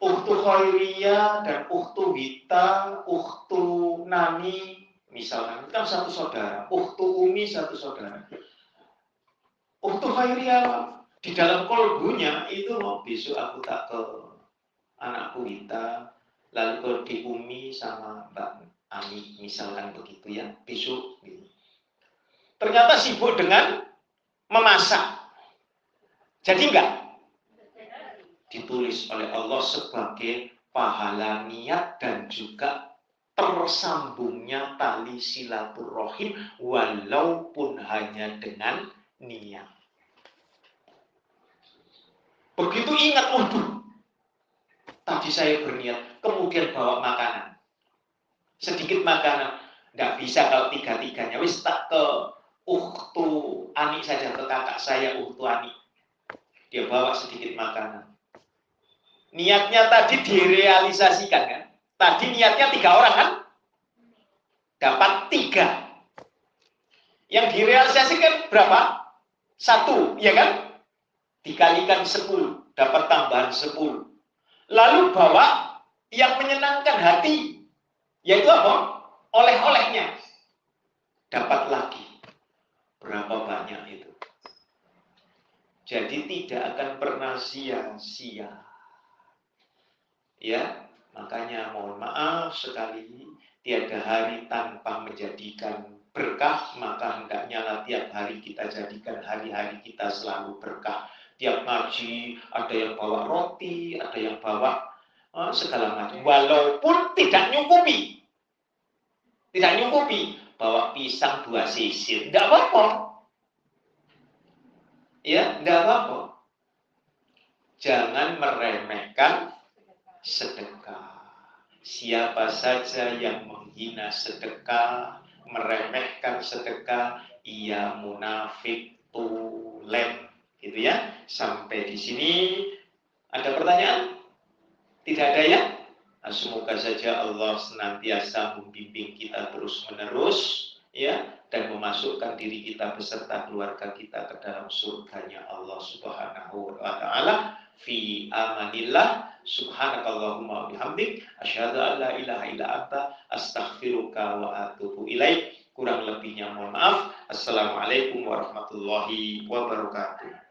Uktu Khairiyah dan Uktu Wita, Uktu Nani, misalkan itu kan satu saudara. Uktu Umi satu saudara. Uktu Khairiyah di dalam kolbunya itu loh besok aku tak ke anakku Wita, lalu ke di Umi sama Mbak Ami, misalkan begitu ya, besok. Gitu. Ternyata sibuk dengan memasak. Jadi enggak ditulis oleh Allah sebagai pahala niat dan juga tersambungnya tali silaturahim walaupun hanya dengan niat. Begitu ingat, waduh, tadi saya berniat, kemudian bawa makanan. Sedikit makanan, nggak bisa kalau tiga-tiganya. Wis tak ke uhtu Ani saja, ke kakak saya uhtu Ani. Dia bawa sedikit makanan niatnya tadi direalisasikan kan? Tadi niatnya tiga orang kan? Dapat tiga. Yang direalisasikan berapa? Satu, ya kan? Dikalikan sepuluh, dapat tambahan sepuluh. Lalu bawa yang menyenangkan hati, yaitu apa? Oleh-olehnya. Dapat lagi. Berapa banyak itu? Jadi tidak akan pernah sia-sia Ya, makanya mohon maaf sekali tiada hari tanpa menjadikan berkah, maka hendaknya lah tiap hari kita jadikan hari-hari kita selalu berkah. Tiap ngaji ada yang bawa roti, ada yang bawa uh, segala macam. Walaupun tidak nyukupi, tidak nyukupi, bawa pisang dua sisir, tidak apa-apa. Ya, tidak apa-apa. Jangan meremehkan sedekah. Siapa saja yang menghina sedekah, meremehkan sedekah, ia munafik tulen. Gitu ya. Sampai di sini ada pertanyaan? Tidak ada ya? Nah, semoga saja Allah senantiasa membimbing kita terus-menerus ya dan memasukkan diri kita beserta keluarga kita ke dalam surganya Allah Subhanahu wa taala. Fi amanillah. Subhanakallahumma bihamdik. Asyhadu an la ilaha illa anta. Astaghfiruka wa atubu ilaik. Kurang lebihnya mohon maaf. Assalamualaikum warahmatullahi wabarakatuh